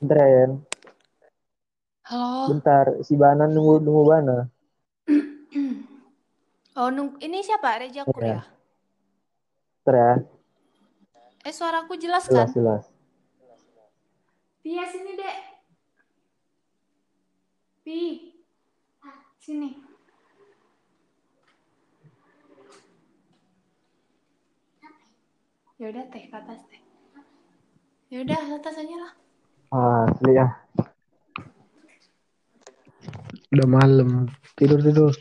Bentar ya, Yan. Halo. Bentar, si Bana nunggu nunggu Bana. Oh, nung ini siapa? Reja Kur Iya. ya? Bentar ya, Eh, suaraku jelas jelas kan? jelas. Pia sini, Dek. Pi. Sini. Ya udah teh ke atas teh. Ya udah ke atas aja lah. Ah, asli ya. Udah malam. Tidur tidur.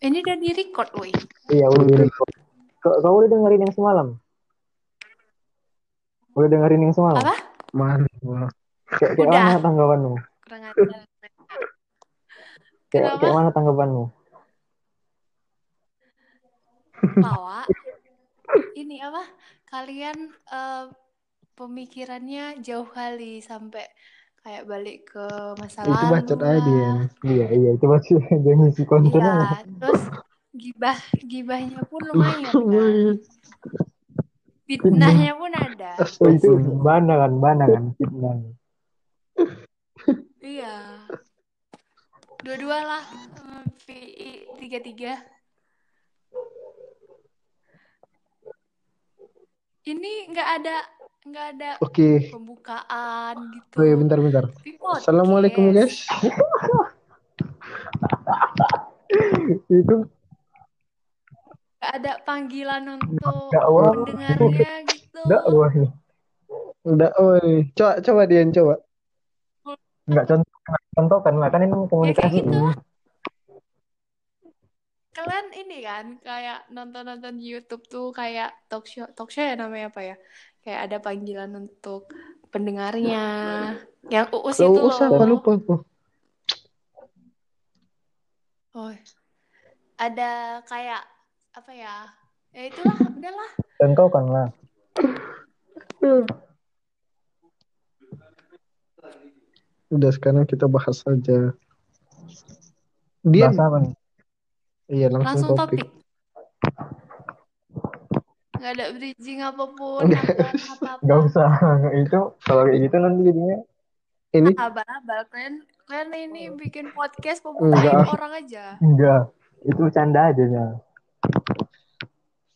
Ini udah di record, woi. Iya, udah di record. Kau, kau udah dengerin yang semalam? Udah dengerin yang semalam? Apa? Mana? Kayak, kayak mana tanggapanmu? Kurang ajar. Kayak, kayak mana tanggapanmu? Bahwa ini apa? Kalian eh, pemikirannya jauh kali sampai kayak balik ke masa Itu lalu bacot aja dia. Iya, iya, itu masih dia ngisi konten Iya, terus gibah gibahnya pun lumayan kan. Fitnahnya pun ada. Oh, itu Bana kan, Bana kan, fitnah. Iya. Dua-dua lah. eh, PI tiga-tiga. Ini nggak ada nggak ada Oke. pembukaan gitu. Oh iya, bentar bentar. Assalamualaikum guys. itu Nggak ada panggilan untuk dakwah, pendengarnya gitu. dakwah. Udah, oh iya. coba coba Dian coba. Enggak contoh, contoh kan, kan ini komunikasi. gitu. Kalian ini kan kayak nonton-nonton YouTube tuh kayak talk show, talk show ya namanya apa ya? Kayak ada panggilan untuk pendengarnya. Yang uus itu usah, loh. apa lupa aku. Oh, ada kayak apa ya? Ya itulah, udahlah. Contoh kan lah. Udah sekarang kita bahas saja. Bahasa apa nih? iya langsung, Langsung topik. topik. Nggak ada bridging apa pun, apa-apa. Gak usah. itu kalau kayak gitu nanti jadinya Ini Abal-abal, kalian, kalian ini bikin podcast pembukaan orang aja. enggak. Itu bercanda aja ya.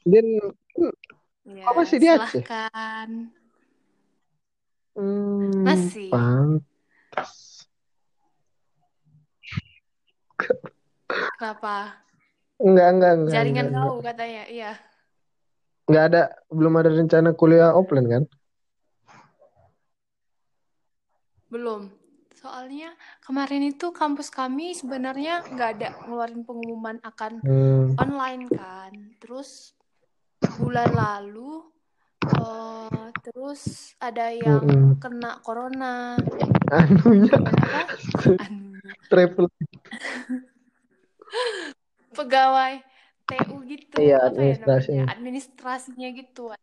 Dian Ya, Apa sih di Aceh? silahkan. hmm, Masih. pantas. Kenapa? Enggak, enggak, enggak. Jaringan enggak, kau katanya, iya. Enggak ada, belum ada rencana kuliah offline kan? Belum. Soalnya kemarin itu kampus kami sebenarnya nggak ada ngeluarin pengumuman akan Hmm. online kan. Terus bulan lalu eh, terus ada yang Mm-mm. kena corona. Anunya Apa? Anu, travel. pegawai TU gitu. Iya, apa ya administrasi. namanya? Administrasinya gitu. Nah,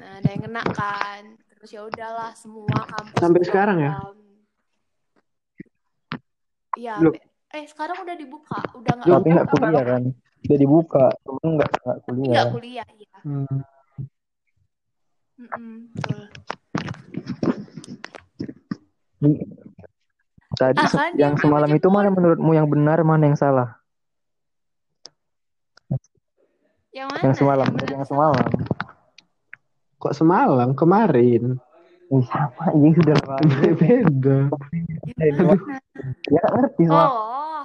nah, ada yang kena kan. Terus ya udahlah semua kampus Sampai sekarang ya? Iya, eh sekarang udah dibuka, udah nggak Tapi nggak kuliah kan. Udah dibuka, cuman nggak nggak kuliah. Nggak kuliah, iya. Hmm. Mm-mm, betul. Tadi Ah, kan yang semalam itu mana menurutmu yang benar, mana yang salah? Yang mana? Yang semalam, Yang semalam. Kok semalam? Kemarin. Ih, sama aja sudah lama. Beda. Ya ngerti soal. Oh,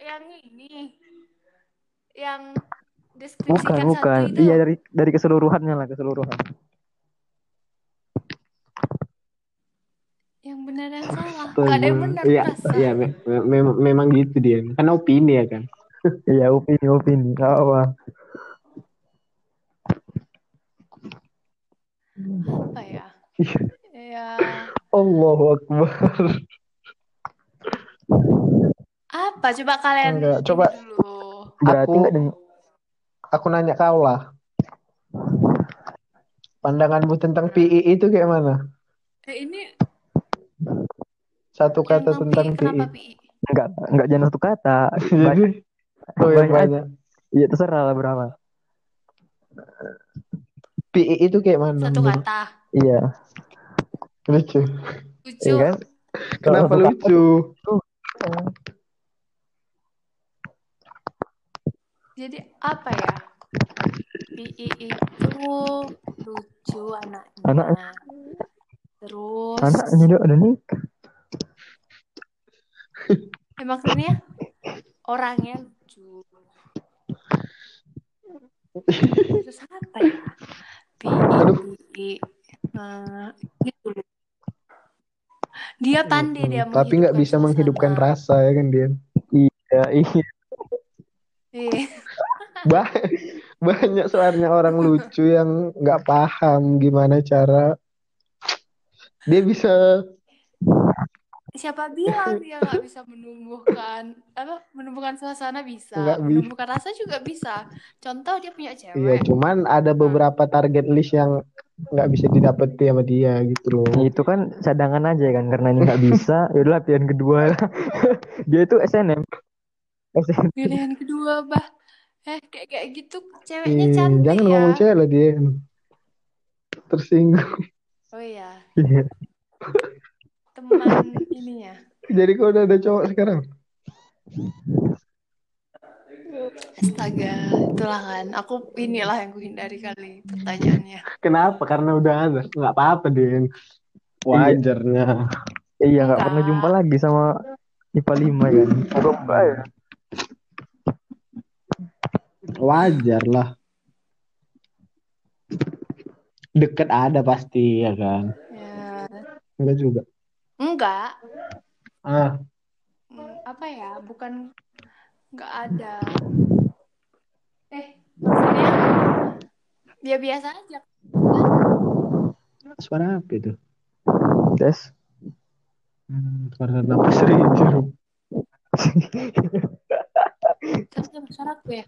yang ini. Yang Bukan, deskripsikan bukan. satu itu. Iya dari dari keseluruhannya lah, keseluruhan. Yang benar yang salah. Nggak ada yang benar, Iya, iya me- me- memang memang gitu dia. Karena opini ya kan. Iya, opini, opini. Nggak apa. Apa ya? Ya, Allahu Akbar. apa coba kalian Enggak, coba. dulu. Berarti Aku- nggak deng Aku nanya kau lah. Pandanganmu tentang PI itu kayak mana? Eh, ini Satu kata yang tentang PI, kenapa PI. PI? nggak nggak jangan satu kata. Jadi, Banyak, oh ya banyak. Iya terserah lah berapa. PI itu kayak mana? Satu kata. Iya, Lucu. lucu iya kan? Kenapa Kalau lucu? jadi apa ya PI itu lucu anaknya Anaknya. terus Anaknya dia udah nikah. ya, maksudnya orangnya lucu terus apa ya PI Nah, gitu loh. dia pandai dia Hmm, Tapi nggak bisa menghidupkan suasana. rasa ya kan dia. Iya, iya. Iya. Ba- banyak soalnya orang lucu yang nggak paham gimana cara dia bisa siapa bilang dia nggak bisa menumbuhkan apa menumbuhkan suasana bisa bisa. menumbuhkan rasa juga bisa contoh dia punya Iya, cewek cuman ada beberapa target list yang nggak bisa didapeti sama dia gitu loh. Itu kan cadangan aja kan karena ini nggak bisa. Ya udah latihan kedua. dia itu SNM. SNM. pilihan kedua bah eh kayak kayak gitu ceweknya Ih, cantik jangan ya ngomong cewek lah dia. Tersinggung. oh iya Iya. teman ininya Jadi kau udah ada cowok sekarang? astaga itulah kan aku inilah yang kuhindari kali pertanyaannya Kenapa? Karena udah ada. Nggak apa-apa, Din. Wajarnya. Iya nggak Enggak. pernah jumpa lagi sama IPA 5 kan. Coba ya. Wajar lah. Deket ada pasti ya kan? ya Enggak juga. Enggak. Ah, Hmm, apa ya bukan nggak ada. Eh maksudnya ya biasa aja. Suara apa itu? Tes. Hmm, suara napas ranger. sama syarat gue ya?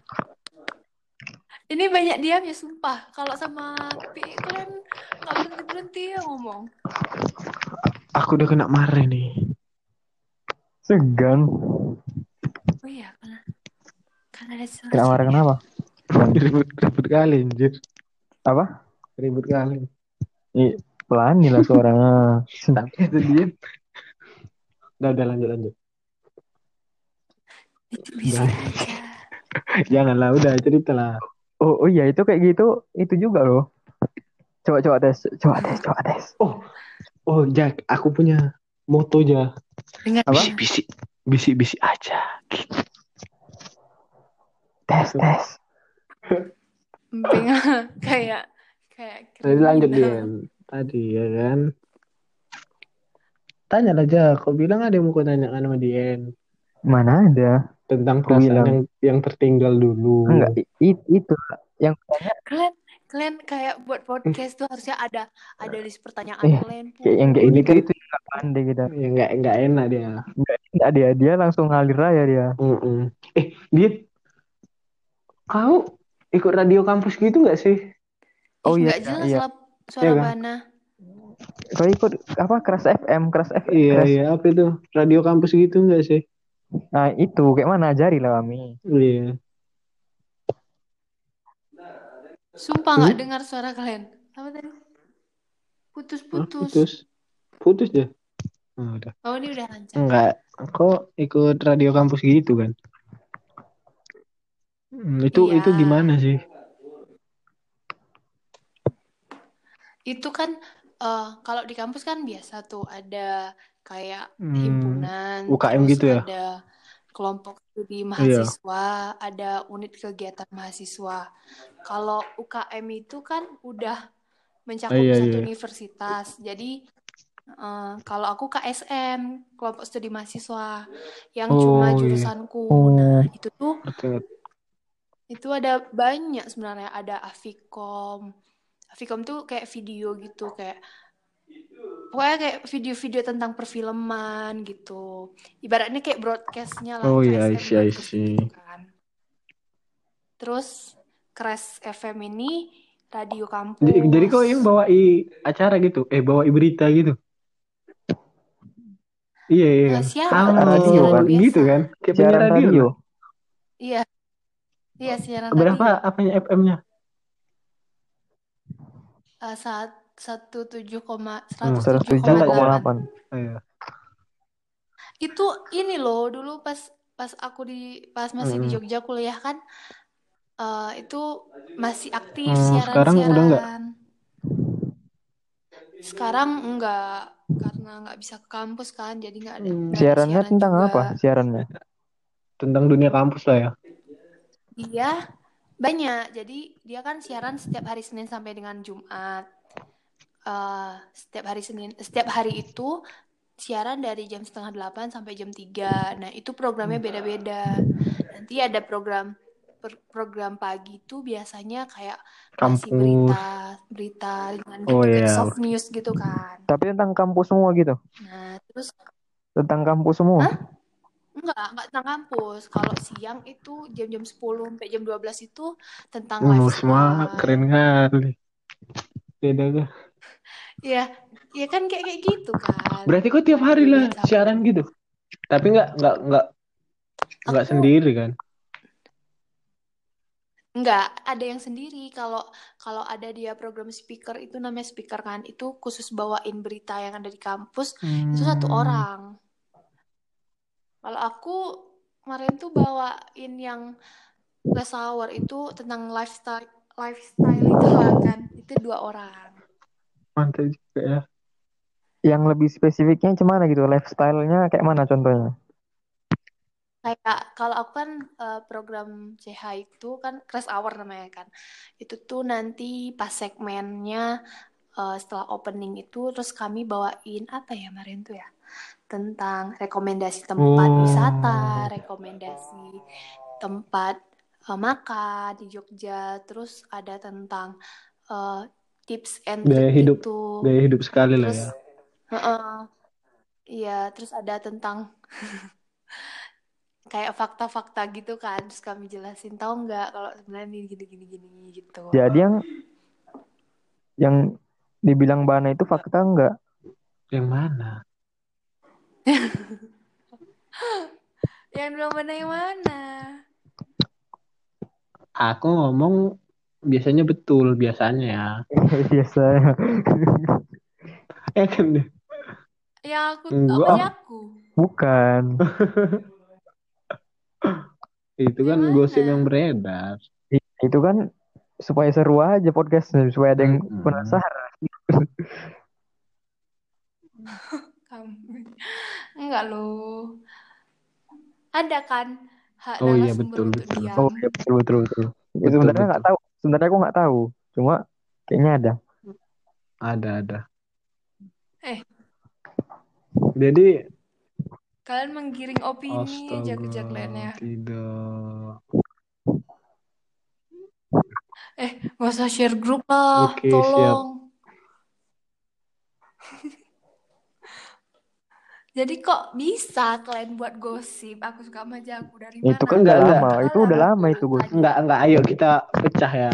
Ini banyak diam ya sumpah. Kalau sama PI kalian nggak berhenti berhenti ya ngomong Aku udah kena marah nih. Segan. oh iya karena karena ada suara Kena marah kenapa? Ribut, ribut kali, anjir. Apa? Ribut kali. Ih, pelani lah suaranya. Tapi itu dia. Udah, udah lanjut, lanjut. itu bisa aja Janganlah, udah cerita lah. Oh, oh iya itu kayak gitu itu juga loh. Coba coba tes, coba tes, coba tes. Oh, oh Jack, aku punya moto aja. dengan Apa? Bisik-bisik, bisik-bisik aja. Tes, tes. emping kayak kayak Jadi lanjut kriminal. Dian. Tadi ya kan. Tanya aja, kau bilang ada yang mau kau tanyakan sama Dian Mana ada? tentang perasaan bilang. yang, yang tertinggal dulu. Enggak, itu yang kalian kalian kayak buat podcast tuh harusnya ada ada list pertanyaan Eh, kalian kayak yang kayak Ini gitu kan- itu yang nggak pandai kita. Ya nggak nggak enak dia. Enggak dia dia langsung ngalir aja dia. Eh, dia kau ikut radio kampus gitu nggak sih? Oh iya, nggak jelas iya. lah suara Iya kan? mana Kau ikut apa keras FM, keras FM. Iya keras- iya apa itu radio kampus gitu nggak sih? Nah itu kayak mana ajari lah kami. Iya. Sumpah nggak dengar suara kalian apa tadi putus Hah, putus putus putus ya? Oh, udah. oh ini udah lancar Enggak, kok ikut radio kampus gitu kan? Hmm, itu Iya. itu gimana sih? itu kan eh, kalau di kampus kan biasa tuh ada kayak Hmm, himpunan UKM gitu ya? ada kelompok studi Iya. mahasiswa ada unit kegiatan mahasiswa kalau UKM itu kan udah mencakup Ah, iya, satu iya. universitas jadi eh, kalau aku KSM kelompok studi mahasiswa yang cuma Oh, iya. jurusanku Oh. nah itu tuh Betul. itu ada banyak sebenarnya ada Afikom Afikom tuh kayak video gitu kayak pokoknya kayak video-video tentang perfilman gitu ibaratnya kayak broadcastnya lah Oh, iya, I I gitu kan terus Crash FM ini radio kampus Jadi, jadi kau yang bawa acara gitu, eh bawa berita gitu? Iya iya. Nah, kan? siaran, Ah, radio siaran kan? gitu kan? Kayak Siaran radio. radio. iya iya siaran Berapa radio apanya FM-nya? Eh, saat 107, Hmm, 107,8. Iya. Itu ini loh, dulu pas pas aku di pas masih di Mm-mm. Jogja kuliah kan eh, itu masih aktif Hmm, siaran-siaran. sekarang udah nggak? Sekarang enggak karena nggak bisa ke kampus kan, jadi nggak ada, Hmm. Siarannya siaran tentang juga. apa? Siarannya. Tentang dunia kampus lah ya. Dia banyak. Jadi dia kan siaran setiap hari Senin sampai dengan Jumat. Eh, setiap hari Senin, setiap hari itu siaran dari jam setengah delapan sampai jam 3. Nah, itu programnya beda-beda. Nanti ada program program pagi itu biasanya kayak Kampus. berita, berita ringan gitu, Oh iya. soft news gitu kan. Tapi tentang kampus semua gitu. Nah, terus Tentang kampus semua. Hah? Enggak, enggak tentang kampus. Kalau siang itu jam-jam 10 sampai jam 12 itu tentang Uh, semua lifestyle. keren kali. Beda kan? Ya, ya kan kayak kayak gitu kan. Berarti kok tiap hari lah sama- siaran gitu. Tapi nggak nggak nggak nggak Aku- sendiri kan? Enggak, ada yang sendiri. Kalau kalau ada dia program speaker itu namanya speaker kan, itu khusus bawain berita yang ada di kampus, itu satu Hmm. orang. Kalau aku kemarin tuh bawain yang Last Hour itu tentang lifestyle lifestyle itu kan, itu dua orang. Mantap juga ya. Yang lebih spesifiknya gimana gitu? Lifestyle-nya kayak mana contohnya? Kayak kalau aku kan eh, program CH itu kan Crash Hour namanya kan. Itu tuh nanti pas segmennya eh, setelah opening itu terus kami bawain apa ya kemarin tuh ya? Tentang rekomendasi tempat Oh. wisata, rekomendasi tempat eh, makan di Jogja, terus ada tentang eh, tips and Gaya trick hidup- gitu. Gaya hidup sekali lah Terus, ya. heeh. Iya, terus ada tentang kayak fakta-fakta gitu kan, terus kami jelasin tahu nggak kalau sebenarnya ini gini gini gini gitu. Jadi yang yang dibilang Bana itu fakta enggak? Yang mana? Yang belum mana yang mana? Aku ngomong biasanya betul biasanya ya. Biasa. Eh kan deh. Yang aku Enggak. apa ya aku? Bukan. Itu kan Yang gosip yang beredar. Itu kan supaya seru aja podcastnya, supaya ada yang Mm-mm. penasaran. Kamu. Enggak loh. Ada kan hak Oh iya, betul, betul. diam. Oh iya betul betul betul. Itu sebenarnya betul. nggak tahu. Sebenarnya aku nggak tahu. Cuma kayaknya ada. Ada ada. Eh. Jadi Kalian menggiring opini aja ke astaga lainnya. tidak. Eh, gak usah share grup lah, Oke, siap. Jadi kok bisa kalian buat gosip? Aku suka sama Jago dari mana? Itu kan Enggak, udah enggak. lama. Itu udah lama itu gue. Enggak enggak ayo kita pecah ya.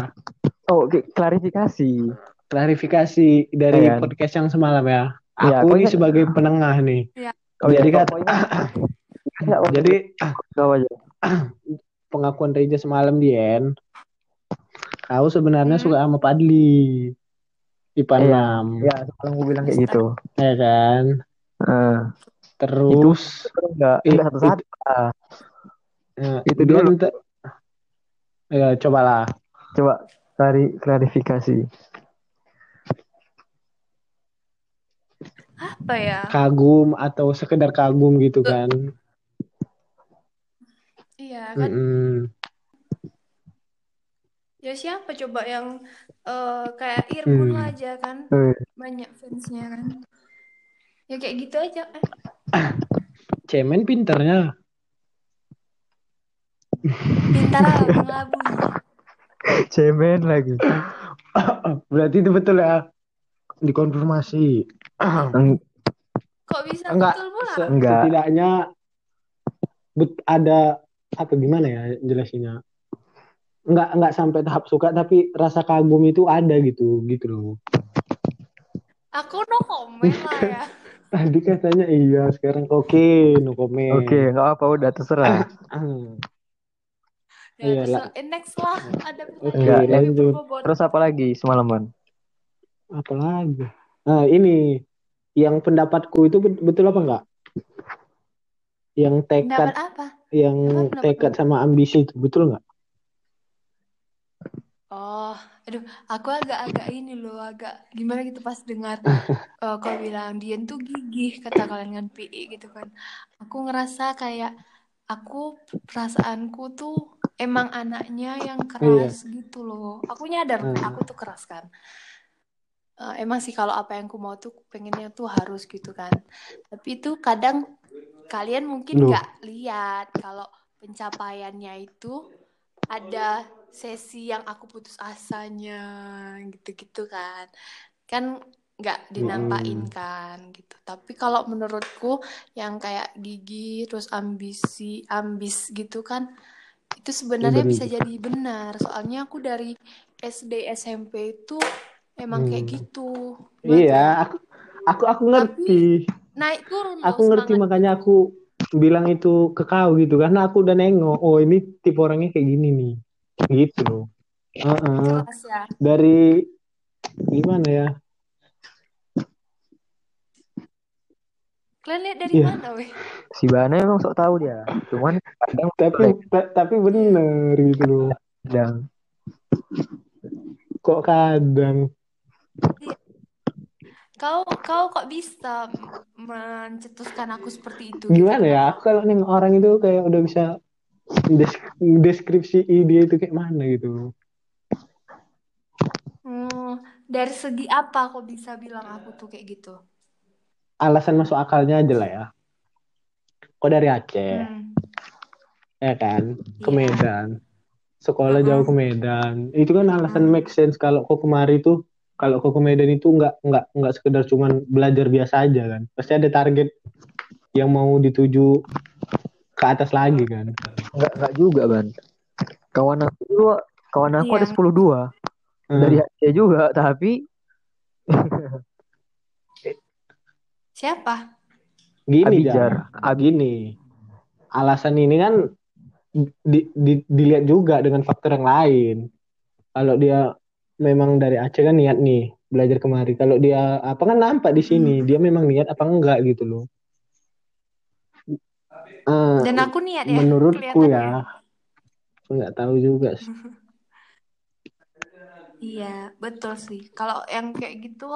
Oh oke, klarifikasi. Klarifikasi dari Iya. podcast yang semalam ya. Iya, Aku kok ini sebagai penengah nih. Oh, Jadi iya, kan- Nggak, Jadi itu aja. pengakuan Reja semalam Dien. Kau sebenarnya Hmm. suka sama Padli. IPA Iya. 6. Ya, semalam gue bilang kayak gitu. Ya kan? Heeh. Terus Terus enggak, It- enggak satu-satu. Ah, ya, Itu dia dulu. minta- Ya, cobalah. Coba klari klarifikasi. Apa ya? Kagum atau sekedar kagum gitu kan. Iya kan? Mm-mm. Ya siapa coba yang eh, kayak Irgun Hmm. aja kan? Eh, Banyak fansnya kan? Ya kayak gitu aja. Eh, Cemen pinternya. pintar lah mengelabui. cemen lagi. Berarti itu betul ya. Dikonfirmasi. Kok bisa Enggak, betul pula? Se- Enggak. setidaknya bet- ada apa gimana ya jelasinnya? Enggak enggak sampai tahap suka tapi rasa kagum itu ada gitu gitu loh. Aku no komen lah ya. Tadi katanya iya, sekarang oke, no comment. Oke, nggak apa udah terserah. Ya, Iya, terus lah. eh, next lah ada Enggak, pertanyaan tapi lanjut. Terus apa lagi semalaman? apalagi nah ini yang pendapatku itu bet- betul apa enggak yang tekad Pendapat apa? yang Apa tekad sama ambisi itu betul nggak Oh, aduh, aku agak-agak ini loh, agak gimana gitu pas dengar eh, kau bilang Dian tuh gigih kata kalian kan PI gitu kan. Aku ngerasa kayak aku perasaanku tuh emang anaknya yang iya keras gitu loh. Aku nyadar Hmm. aku tuh keras kan. Eh, emang sih kalau apa yang aku mau tuh pengennya tuh harus gitu kan. Tapi itu kadang kalian mungkin nggak lihat kalau pencapaiannya itu ada sesi yang aku putus asanya gitu-gitu kan. Kan nggak dinampain Mm-mm. kan gitu. Tapi kalau menurutku yang kayak gigi terus ambisi ambis gitu kan itu sebenarnya Ben- bisa jadi benar. Soalnya aku dari SD SMP itu emang kayak Hmm. gitu. Iya aku aku aku ngerti. Naik turun aku ngerti makanya aku bilang itu ke kau gitu karena aku udah nengok oh ini tipe orangnya kayak gini nih. Gitu. Loh Heeh. keras ya. Dari gimana ya? Kalian lihat dari Iya. mana weh? Si Bana emang sok tahu dia. Cuman kadang tapi ta- tapi bener gitu loh. Kadang. Kok kadang Kau kau kok bisa mencetuskan aku seperti itu? gimana gitu? ya aku kalau nengok orang itu kayak udah bisa des- deskripsi dia itu kayak mana gitu Hmm, dari segi apa kok bisa bilang aku tuh kayak gitu? alasan masuk akalnya aja lah ya kok dari Aceh Hmm, ya kan ke Iya. Medan sekolah jauh ke Medan itu kan alasan Hmm. make sense kalau kau kemari tuh kalau ke Medan itu nggak nggak nggak sekedar cuman belajar biasa aja kan pasti ada target yang mau dituju ke atas lagi kan enggak enggak juga, Ban. Kawan aku juga, kawan aku Iya. ada 10 dua Hmm. dari Aceh juga, tapi siapa? gini Abijar. Jar. gini alasan ini kan di- di- dilihat juga dengan faktor yang lain kalau dia memang dari Aceh kan niat nih belajar kemari kalau dia apa kan nampak di sini dia memang niat apa enggak gitu loh Eh, Dan aku niat ya. menurutku ya aku nggak tahu juga sih. Iya, betul sih. Kalau yang kayak gitu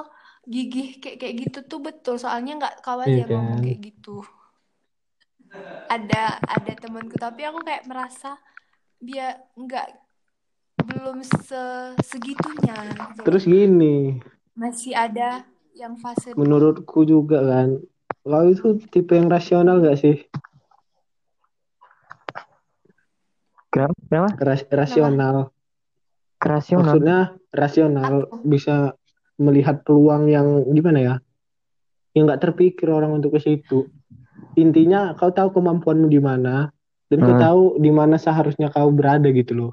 gigih kayak kayak gitu tuh betul. Soalnya nggak kau aja Iya ngomong kan? kayak gitu. Ada ada temanku tapi aku kayak merasa dia nggak belum se segitunya gitu. terus gini Masih ada yang fase menurutku juga kan kau itu tipe yang rasional gak sih kenapa? Kenapa? Ras- rasional Kerasional. maksudnya rasional Apa? bisa melihat peluang yang gimana ya yang nggak terpikir orang untuk ke situ intinya kau tahu kemampuanmu di mana dan kau Hmm. tahu di mana seharusnya kau berada gitu loh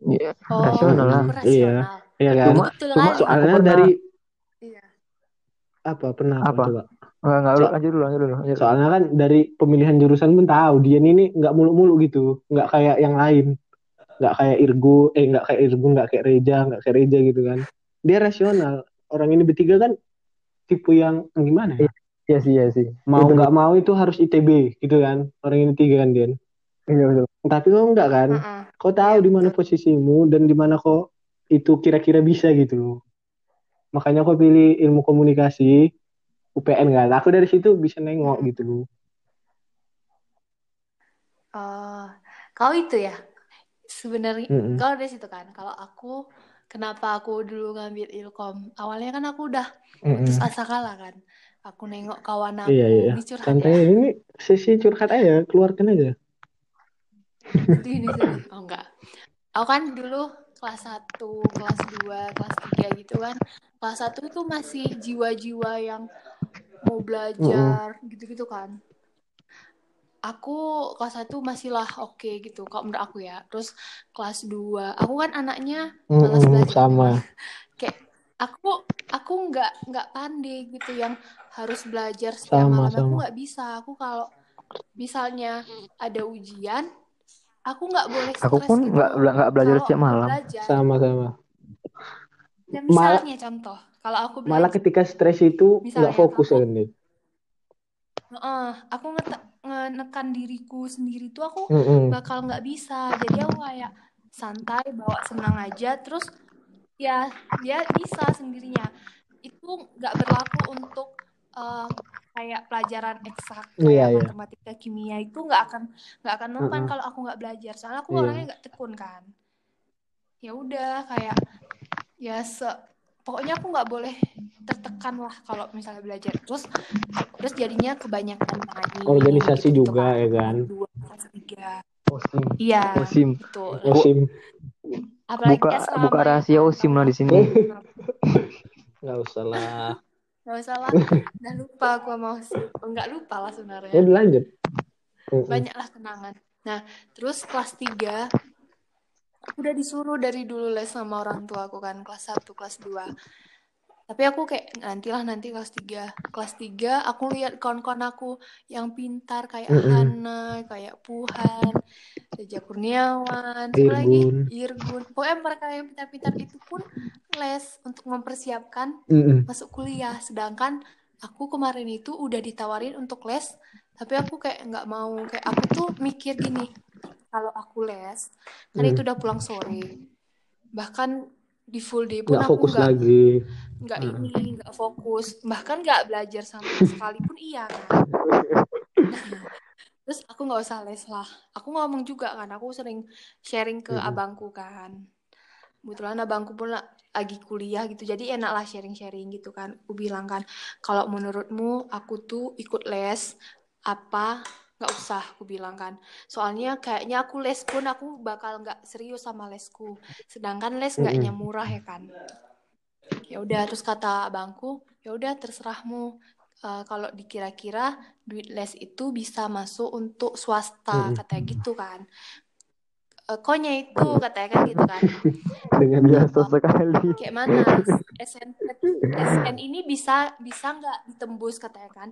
Iya, Oh, rasional lah. Iya. Iya kan Cuma- Betul cuma soalnya pernah- dari Iya. apa pernah Apa? coba Enggak, enggak, So- lanjut dulu, lanjut dulu. lanjut dulu. soalnya kan dari pemilihan jurusan pun tahu dia ini nggak muluk-muluk gitu nggak kayak yang lain nggak kayak Irgu eh nggak kayak Irgu nggak kayak Reja nggak kayak Reja gitu kan dia rasional orang ini bertiga kan tipe yang gimana ya Iya sih, iya sih. mau nggak mau itu harus ITB gitu kan orang ini tiga kan Dian Iya, betul. tapi kau enggak kan Heeh. Kau tahu Iya, di mana posisimu dan di mana kau itu kira-kira bisa gitu loh makanya kau pilih ilmu komunikasi UPN kan aku dari situ bisa nengok Hmm. gitu loh Oh, kau itu ya? Sebenarnya Mm-mm. kau dari situ kan. Kalau aku kenapa aku dulu ngambil ilkom? Awalnya kan aku udah Mm-mm. putus asa kalah kan. Aku nengok kawan aku, Iya, iya. ini curhat Santai ya. ini sesi curhat aja, keluarkan aja. Sedih nih sedih. Oh enggak. Aku kan dulu kelas 1, kelas 2, kelas 3 gitu kan. Kelas 1 itu masih jiwa-jiwa yang mau belajar gitu-gitu kan. Aku kelas 1 masih lah oke gitu kalau menurut aku ya. Terus kelas 2, aku kan anaknya malas Mm-mm, belajar sama. memang. Kayak aku aku nggak nggak pandai gitu yang harus belajar setiap Sama, malam. Aku sama. nggak bisa. Aku kalau misalnya ada ujian, aku nggak boleh Aku pun gitu. nggak bela- nggak belajar Kalau setiap malam. belajar, Sama-sama. Ya, Mal- misalnya contoh, kalau aku malah belajar, ketika stres itu nggak fokus aku- ya nih Heeh, aku ngete- ngenekan diriku sendiri tuh aku Mm-mm. bakal nggak bisa. Jadi aku kayak santai, bawa senang aja, terus ya dia bisa sendirinya. Itu nggak berlaku untuk eh, kayak pelajaran eksak Iya, kayak iya. matematika, kimia itu nggak akan nggak akan mempan Mm-mm. kalau aku nggak belajar. Soalnya aku Iya. orangnya nggak tekun kan. Ya udah kayak ya se pokoknya aku nggak boleh tertekan lah kalau misalnya belajar terus terus jadinya kebanyakan main Organisasi gitu-gitu juga, ya kan? dua tiga Osim. iya Osim. betul Osim apalagi Buka buka rahasia kan, Osim lah di sini. nggak usah lah nggak usah lah. Udah lupa aku sama Osim Oh, nggak lupa lah sebenarnya. Ya lanjut. Mm-mm. banyaklah kenangan. Nah terus kelas 3 aku udah disuruh dari dulu les sama orang tua aku kan kelas 1 kelas 2 tapi aku kayak nantilah nanti kelas 3 kelas 3 aku lihat kawan-kawan aku yang pintar kayak Mm-mm. Hana kayak Puhan Reja Kurniawan siapa lagi Irgun. Irgun pokoknya mereka yang pintar-pintar itu pun les untuk mempersiapkan Mm-mm. masuk kuliah sedangkan aku kemarin itu udah ditawarin untuk les tapi aku kayak nggak mau kayak aku tuh mikir gini kalau aku les kan Hmm. itu udah pulang sore bahkan di full day pun nggak aku fokus nggak lagi. nggak Hmm. ini nggak fokus. Bahkan nggak belajar sama sekali pun iya. Kan terus aku nggak usah les lah. Aku ngomong juga kan aku sering sharing ke Mm-mm. abangku kan. Kebetulan abangku pun la- lagi kuliah gitu jadi enak lah sharing-sharing gitu kan. Aku bilang kan kalau menurutmu aku tuh ikut les apa nggak usah aku bilang kan. Soalnya kayaknya aku les pun aku bakal nggak serius sama lesku. Sedangkan les Mm-mm. murah ya kan. Ya udah terus kata abangku ya udah terserahmu. Eh, kalau dikira-kira duit les itu bisa masuk untuk swasta katanya gitu kan konya itu katanya kan gitu kan. Dengan Biasa Om, sekali. kayak mana? SN SN ini bisa bisa nggak ditembus katanya kan?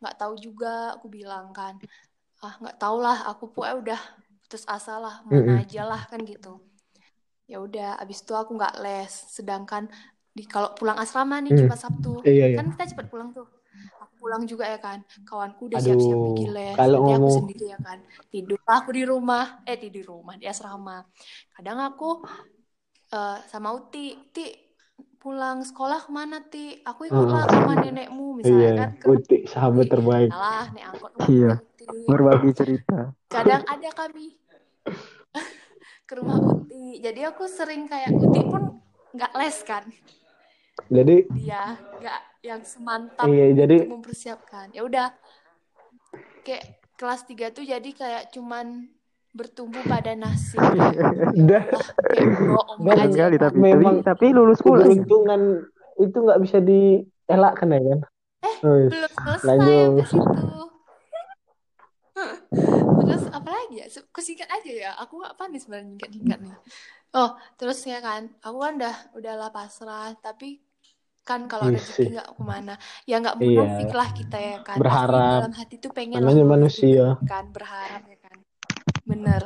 Nggak tahu juga aku bilang kan. Ah nggak tahu lah aku pokoknya udah putus asa lah mana aja lah kan gitu. Ya udah abis itu aku nggak les. Sedangkan di kalau pulang asrama nih Hmm. Jumat Sabtu. Iya iya. Kan kita cepat pulang tuh pulang juga ya kan. Kawanku udah siap-siap pergi les kalau jadi aku ngomong- sendiri ya kan. Tidur aku di rumah. Eh di di rumah di asrama. Kadang aku eh, sama Uti Ti pulang sekolah ke mana Ti? Aku ikutlah ke rumah nenekmu misalnya iya kan. Ke Uti sahabat terbaik. Alah, nek angkot Iya. Berbagi cerita. kadang ada kami. Ke rumah Uti. Jadi aku sering kayak Uti pun nggak les kan. Jadi dia nggak yang semantap iya jadi untuk mempersiapkan. Ya udah kayak kelas 3 tuh jadi kayak cuman bertumbuh pada nasib. Udah. Kayak bohong aja. Sekali kan. tapi, Memang tapi tapi lulus kuliah. keberuntungan itu nggak bisa dielakkan ya kan? Eh, Oh, iya. belum selesai Lanjut. situ terus apa lagi ya? Kesingkat aja ya. Aku nggak pandai sebenarnya nyingkat-nyingkat nih. Oh terus ya kan? Aku kan udah udahlah pasrah. Tapi kan kalau Iya rezeki nggak ke mana. Ya nggak Iya. munafik lah kita ya kan. Berharap. Pasti dalam hati tuh pengen lah Namanya manusia. juga kan. Berharap ya kan. Bener.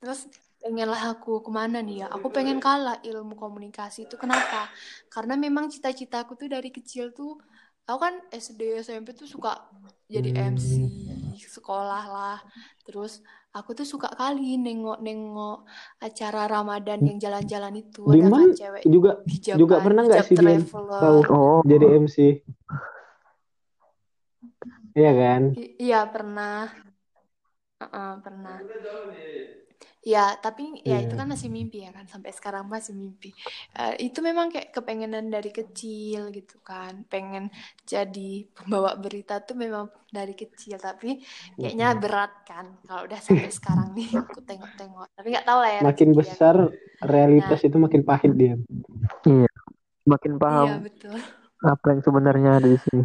Terus pengenlah aku ke mana nih ya? Aku pengen kalah ilmu komunikasi itu. Kenapa? Karena memang cita-citaku tuh dari kecil tuh aku kan SD SMP tuh suka jadi Hmm. MC sekolah lah. Terus aku tuh suka kali nengok-nengok acara Ramadan yang jalan-jalan itu ada kan cewek juga hijab juga kan, pernah nggak sih traveler. tahu. Oh, jadi MC Iya kan? I- iya pernah. Heeh, pernah ya tapi ya itu Iya. kan masih mimpi ya kan sampai sekarang masih mimpi Eh, itu memang kayak kepengenan dari kecil gitu kan pengen jadi pembawa berita tuh memang dari kecil tapi kayaknya berat kan kalau udah sampai sekarang nih aku tengok-tengok tapi nggak tahu lah ya makin ya besar kan. realitas itu makin pahit dia makin iya paham betul apa yang sebenarnya ada di sini.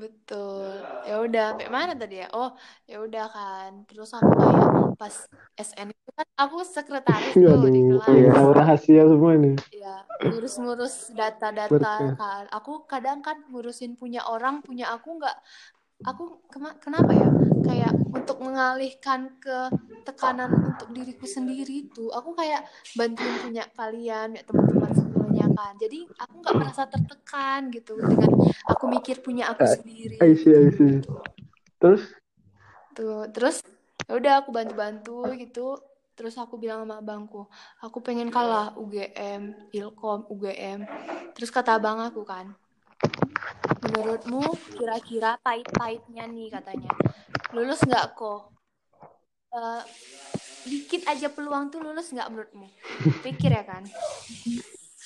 Betul. Ya udah, sampai mana tadi ya? Oh, ya udah kan. Terus aku kayak pas SN itu kan aku sekretaris tuh di kelas. tahu rahasia semua nih Ya, ngurus-ngurus data-data Berkah. kan. Aku kadang kan ngurusin punya orang, punya aku nggak aku kenapa ya? Kayak untuk mengalihkan ke tekanan untuk diriku sendiri tuh aku kayak bantuin punya kalian ya teman-teman kan. Jadi aku nggak merasa tertekan gitu dengan aku mikir punya aku sendiri. I see, I see. Terus? Tuh terus ya udah aku bantu-bantu gitu. Terus aku bilang sama abangku aku pengen kalah UGM Ilkom UGM terus kata abang aku kan menurutmu kira-kira pahit-pahitnya nih katanya. Lulus nggak kok? Eh, dikit aja peluang tuh lulus nggak menurutmu? Pikir ya kan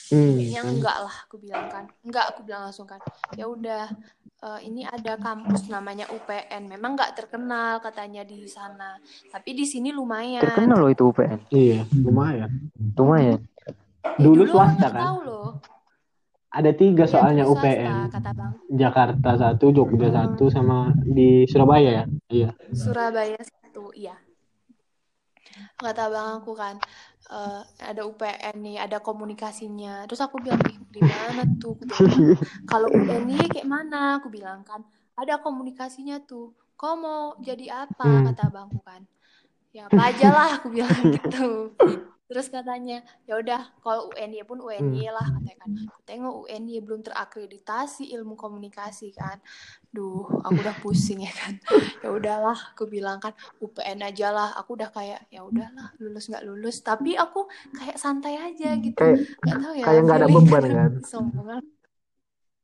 hmm, kayaknya enggak lah aku bilang kan enggak aku bilang langsung kan ya udah eh, ini ada kampus namanya UPN memang nggak terkenal katanya di sana tapi di sini lumayan Terkenal loh itu UPN. iya, lumayan. Lumayan. Eh, Dulu orang swasta kan? tahu loh Ada tiga Iya, soalnya dulu swasta, UPN. kata bang Jakarta satu, Jogja Hmm. satu, sama di Surabaya ya. Iya. Surabaya satu iya kata abang aku kan eh, ada UPN nih ada komunikasinya. Terus aku bilang "Ih, di mana tuh? Bilang, kalau UN nih kayak mana? Aku bilang kan ada komunikasinya tuh. Kau mau jadi apa? Hmm. kata abangku kan. Ya apa aja lah aku bilang gitu terus katanya ya udah kalau UNY pun UNY lah katanya kan aku tengok UNY belum terakreditasi ilmu komunikasi kan duh aku udah pusing ya kan ya udahlah aku bilang kan UPN aja lah aku udah kayak ya udahlah lulus nggak lulus tapi aku kayak santai aja gitu Kayak nggak tahu ya kayak nggak ada beban kan. sombong banget.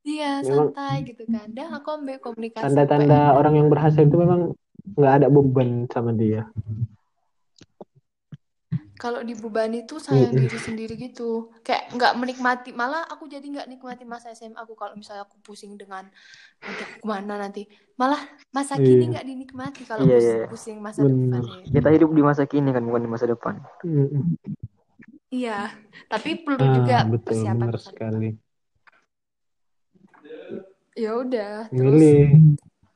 iya Memang- santai gitu kan dah aku ambil komunikasi Tanda-tanda UPN. orang yang berhasil itu memang nggak ada beban sama dia. Kalau dibebani tuh sayang Mm-mm. diri sendiri gitu kayak nggak menikmati malah aku jadi nggak nikmati masa SMA aku kalau misalnya aku pusing dengan nanti aku ke mana nanti malah masa Iya. kini nggak dinikmati kalau Iya, pusing, iya. pusing masa Bener. depannya Kita hidup di masa kini kan bukan di masa depan. Mm-mm. iya tapi perlu Ah, juga betul, persiapan benar ke sana. sekali. ya udah terus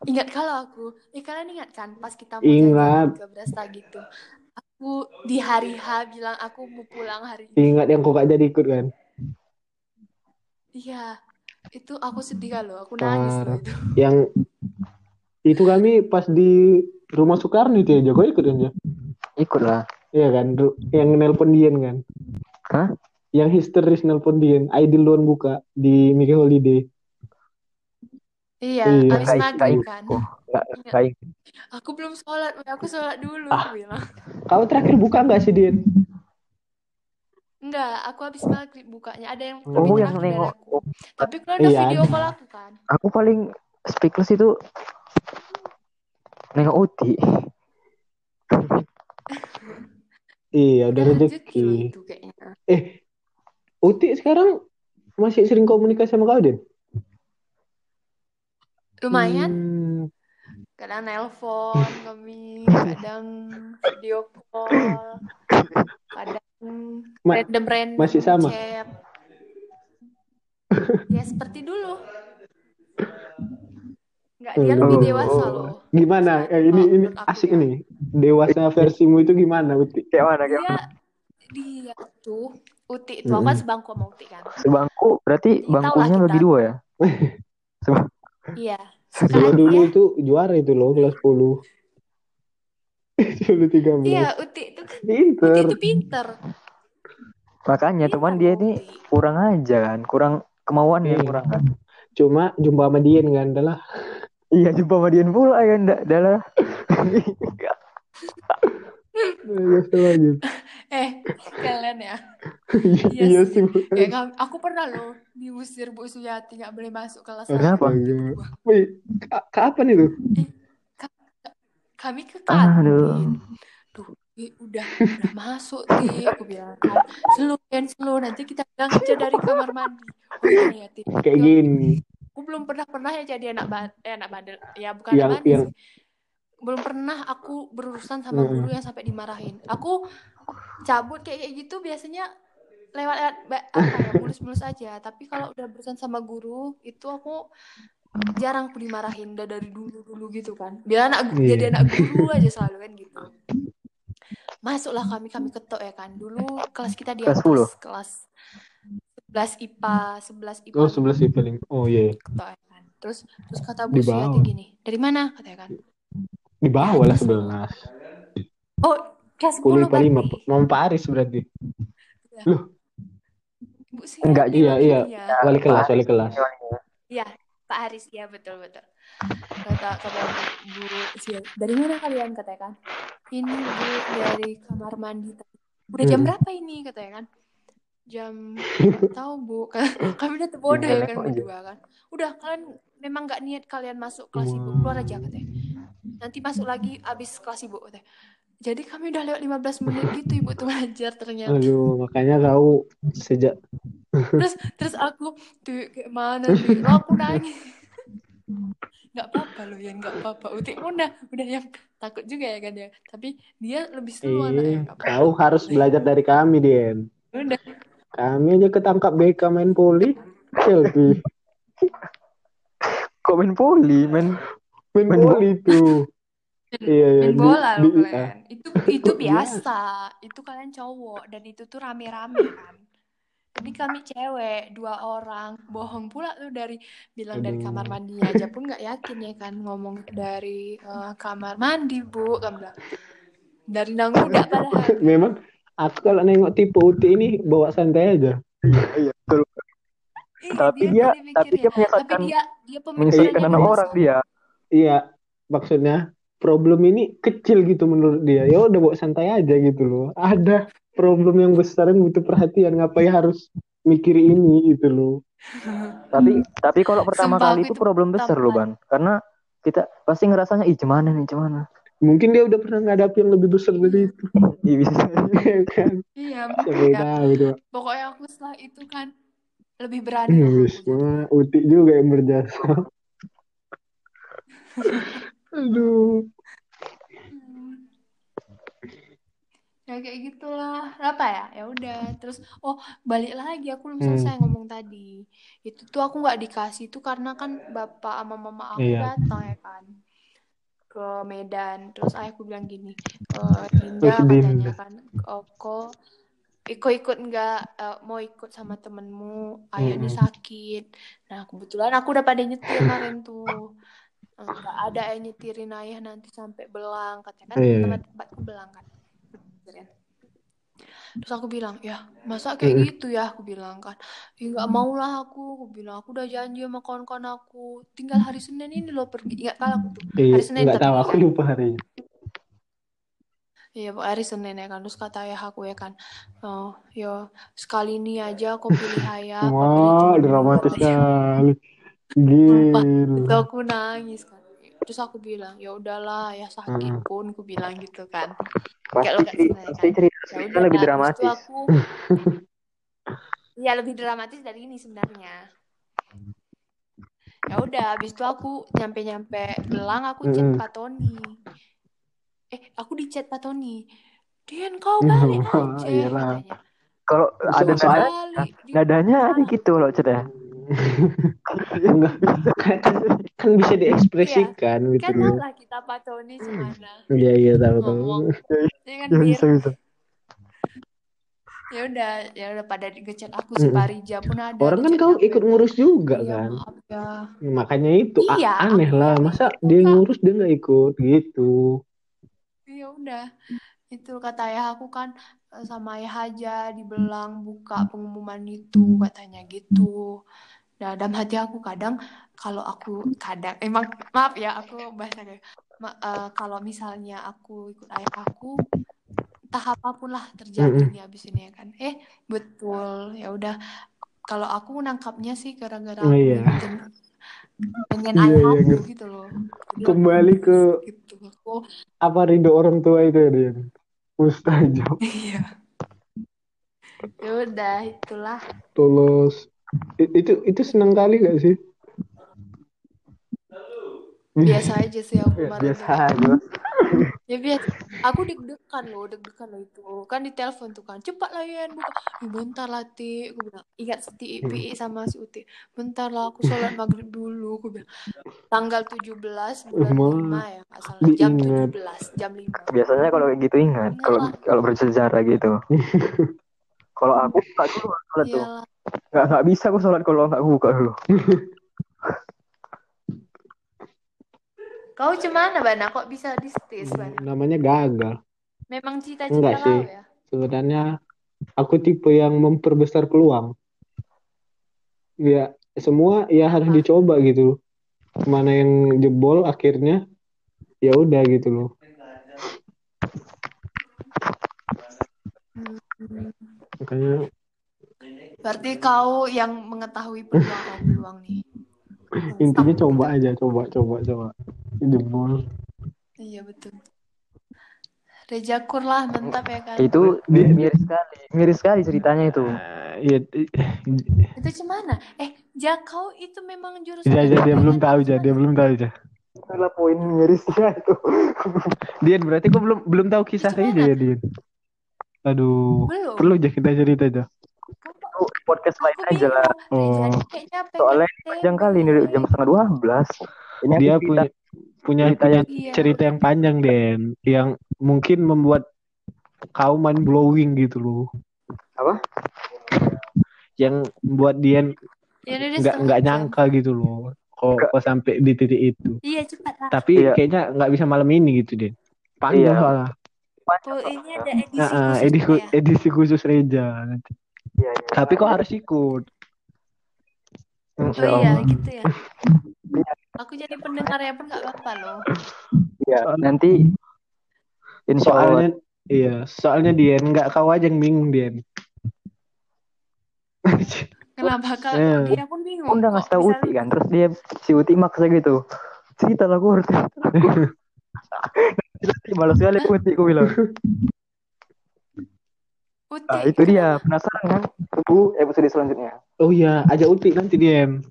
ingat kalau aku eh kalian ingat kan pas kita mau Ingat. jajan ke Brasta gitu aku di hari H bilang aku mau pulang hari ini Ingat yang kok gak jadi ikut kan? iya itu aku sedih kan loh aku nangis Parah. itu Yang itu kami pas di rumah Soekarno itu ya, Jago ikut kan ya? Ikut lah. Iya kan, yang nelpon Dian kan? Hah? Yang histeris nelpon Dian, ID loan buka di Mickey Holiday. iya Iya. habis maghrib nggak kan Oh, nggak Ingat. nggak aku belum sholat aku sholat dulu Ah. bilang Kau terakhir buka nggak sih Dian? enggak aku habis maghrib bukanya ada yang Oh, lebih yang nengok. aku tapi kalau ada Iya, video call aku kan Aku paling speechless itu nengok Uti. Iya, udah rezeki Eh, Uti sekarang masih sering komunikasi sama kau, Din? lumayan Hmm, kadang nelpon kami kadang video call kadang Ma- random random masih sama? chat ya seperti dulu nggak dia Hmm. lebih Oh. dewasa loh Gimana? Eh, ini Oh, ini asik ya. nih. Dewasa versimu itu gimana, Uti? Kayak mana? Kayak dia mana? dia tuh Uti itu aku kan sebangku sama Uti kan Sebangku berarti bangkunya bagi dua ya? Iya Sekarang dulu dia itu juara itu loh kelas 10. Dulu 13. iya Uti itu kan Uti Pinter. itu pinter Makanya Pinter teman dia ini kurang aja kan, kurang kemauannya Iya. kurang kan. Cuma jumpa sama Dian kan adalah Iya jumpa sama Dian pula ya ndak adalah. Ya, eh kalian ya Iya Iya sih. Bu. kayak kami- aku pernah loh diusir Bu Suyati nggak boleh masuk kelas Kenapa? satu. Astaga. Wih, ka- kapan itu? kami ke Aduh. kantin duh Ti, udah udah masuk Ti aku bilang kan slow dan slow nanti kita bilang aja dari kamar mandi oh iya ya Ti Kayak Ya, gini. aku belum pernah pernah ya jadi anak ba eh, anak bandel ya bukan Yang- anak bandel yang- sih belum pernah aku berurusan sama guru yang sampai dimarahin aku cabut kayak kayak gitu biasanya lewat lewat ba- apa ya mulus-mulus aja tapi kalau udah berurusan sama guru itu aku jarang aku dimarahin udah dari dulu dulu gitu kan biar anak Iya. jadi anak guru aja selalu kan gitu masuklah kami kami ketok ya kan dulu kelas kita di Kelas atas 10? kelas 11 IPA 11 IPA Oh, 11 sih paling. Oh iya. ketok ya kan terus terus kata Bu Suyati bawah. gini dari mana katanya kan Di bawah lah Atas. 11. oh kelas 10 10 IPA 5 berarti. Mama Pak Aris berarti Iya. Loh. Bu sih Enggak, iya iya iya. wali kelas wali kelas Iya, Pak Haris, ya betul betul. Kata kata Bu, Bu dari mana kalian katanya kan? Ini Bu dari kamar mandi. tadi. Udah jam Hmm. berapa ini katanya kan? Jam tahu Bu. Kami udah terbodoh Tinggal kan berdua kan. Udah kalian memang nggak niat kalian masuk kelas ibu keluar aja katanya. Nanti masuk lagi abis kelas ibu katanya. Jadi kami udah lewat 15 menit gitu ibu tuh ngajar ternyata. aduh makanya kau sejak terus terus aku tuh kayak mana oh, aku nangis nggak apa-apa loh ya nggak apa-apa. Utik pun udah udah yang takut juga ya kan ya. Tapi dia lebih seru anaknya eh, nggak apa-apa. kau harus belajar dari kami Dien udah. Kami aja ketangkap BK main poli selfie Kok main poli, main main Main poli tuh iya iya main di- bola di loh IA. kalian itu itu Kok biasa itu kalian cowok dan itu tuh rame-rame kan ini kami cewek dua orang bohong pula tuh dari bilang dari Aduh. kamar mandi aja pun nggak yakin ya kan ngomong dari eh, kamar mandi bu kan bilang dari nangguda padahal memang aku kalau nengok tipe Uti ini bawa santai aja Iya, betul. Iya, Tapi dia- dia tapi dia mikirnya. menyesatkan- tapi dia dia Menyesatkan anak orang dia. iya maksudnya problem ini kecil gitu menurut dia ya udah bawa santai aja gitu loh ada problem yang besar yang butuh perhatian ngapain harus mikir ini gitu loh Tapi tapi kalau pertama Sumpah, kali itu problem besar loh, Ban. Karena kita pasti ngerasanya ih gimana nih, gimana. mungkin dia udah pernah ngadapin yang lebih besar dari itu Iya bisa. Iya kan iya ya. tahu gitu pokoknya aku setelah itu kan lebih berani lah Wis, aku jadi. wah, Uti juga yang berjasa aduh. Ya kayak gitulah. Apa ya? Ya udah. Terus oh balik lagi. Aku belum Hmm. selesai ngomong tadi. Itu tuh aku nggak dikasih itu karena kan bapak sama mama aku Iya. datang ya kan ke Medan. Terus ayahku bilang gini eh Dinda katanya kan oh, kok Iko ikut nggak? Eh, mau ikut sama temenmu? Ayah ini Mm-mm. sakit. Nah kebetulan aku udah pada nyetir kemarin tuh. Eh, nggak ada yang nyetirin ayah nanti sampai belang katanya kan Iya. tempat tempatku belang kan terus aku bilang ya masa kayak Mm-mm. gitu ya aku bilang kan ya nggak mau lah aku aku bilang aku udah janji sama kawan-kawan aku tinggal hari Senin ini loh pergi ingat kali aku tuh Iya, hari Senin nggak tahu aku kan lupa harinya Iya, hari Senin ya kan. Terus kata ayah aku ya kan, oh, yo sekali ini aja kau pilih ayah, wah dua dramatis katanya. sekali Gila aku nangis kan. Terus aku bilang, ya udahlah, ya sakit Mm-mm. pun, aku bilang gitu kan. Pasti Kayak lo gak cerita, seneng pasti kan. cerita Ya udah, lebih itu dramatis. aku, ya lebih dramatis dari ini sebenarnya. Ya udah, habis itu aku nyampe-nyampe Belang, aku chat Mm-mm. Pak Tony. Eh, aku di chat Pak Tony. Dian, kau balik aja. Kalau ada So- soalnya nada, Balik, di nadanya ada gitu loh cerita. Enggak, kan, kan, kan bisa diekspresikan gitu Kan lah kita Pak Tony gimana iya iya tahu tahu. Ya kan, Ya Dir? bisa bisa. Ya udah, ya udah pada ngechat aku si Parija pun ada orang kan kau aku. ikut ngurus juga Iya, kan ya. makanya itu Iya, aneh aku lah masa ikut, dia ngurus dia nggak ikut gitu Ya udah. Itu kata ayah aku kan eh, sama ayah aja dibelang buka pengumuman itu katanya gitu. Nah, dalam hati aku kadang kalau aku kadang emang maaf ya aku bahasa kayak ma- eh, kalau misalnya aku ikut ayah aku entah apa pun lah terjadi Mm-mm. nih abis ini ya kan. Eh, betul. Ya udah. Kalau aku nangkapnya sih gara-gara Oh, aku iya. pengen Iya, ayah iya, aku ngerti. gitu loh. Jadi aku kembali ke gitu. Aku apa ridho orang tua itu ya dia mustajab iya. Ya udah, itulah. tulus itu itu senang kali gak sih Biasa aja sih aku kemarin biasa aja. Ya biasa. Aku deg-degan loh, deg-degan loh itu. Kan di telepon tuh kan. Cepat lah Yan, buka. Bentar lah Ti. Aku bilang, ingat si. Pi sama si Uti. Bentar lah aku sholat maghrib dulu. Aku bilang, tanggal 17 bulan 5 ya, nggak salah. Jam diingat 17, jam 5. Biasanya kalau kayak gitu ingat, kalau kalau bersejarah gitu. Kalau aku buka dulu sholat tuh. Nggak nggak bisa aku sholat kalau nggak buka dulu. Kau cemana, Bana? Kok bisa distis, Bana? namanya gagal Memang cita-cita Enggak kau sih. ya? Sebenarnya aku tipe yang memperbesar peluang. Ya, semua ya harus Apa? dicoba gitu. Mana yang jebol akhirnya ya udah gitu loh. Hmm. Makanya Berarti kau yang mengetahui peluang-peluang nih. intinya Stop coba aja, coba, coba, coba. Jebol. Iya betul. Rejakur lah, mantap ya kan. Itu miris sekali, miris sekali ceritanya itu. Eh, Iya, Itu gimana? Eh, Jakau itu memang jurusan ja, ja, dia belum ya? tahu, ja, dia belum tahu, ja. Itulah poin mirisnya itu. Dian, berarti kok belum belum tahu kisah? Reja ya, Dian? Aduh, Belum. perlu aja kita cerita aja. Podcast lain aja lah. Oh. Soalnya panjang kali ini jam setengah dua belas. Ini Dia cerita- punya punya cerita punya yang- Iya. cerita yang panjang, Den, yang mungkin membuat kau mind blowing gitu loh. Apa? Yang buat Dian Ya, nggak nggak nyangka gitu loh. Kok kok sampai di titik itu. Iya, cepat lah. Tapi Iya. kayaknya nggak bisa malam ini gitu, Den. Panjang Iya. soalnya. Oh, ini ada edisi Nah, khusus edisi, ya? edisi khusus Reja nanti. Iya, iya. Tapi kok harus ikut? Insya Oh iya, gitu ya. Aku jadi pendengarnya pun nggak apa-apa loh. Iya, nanti Insya Allah. Soalnya iya, soalnya Dian nggak kau aja yang bingung Dian. Kenapa kak? Eh. Dia pun bingung. Udah ngasih tau bisa Uti kan, terus dia si Uti maksa gitu. Cerita lah gue, cerita lah gue. Malas sekali Uti, gue bilang. Uti. Nah, itu dia, penasaran kan? Tunggu episode selanjutnya. Oh iya, aja Uti nanti Dian.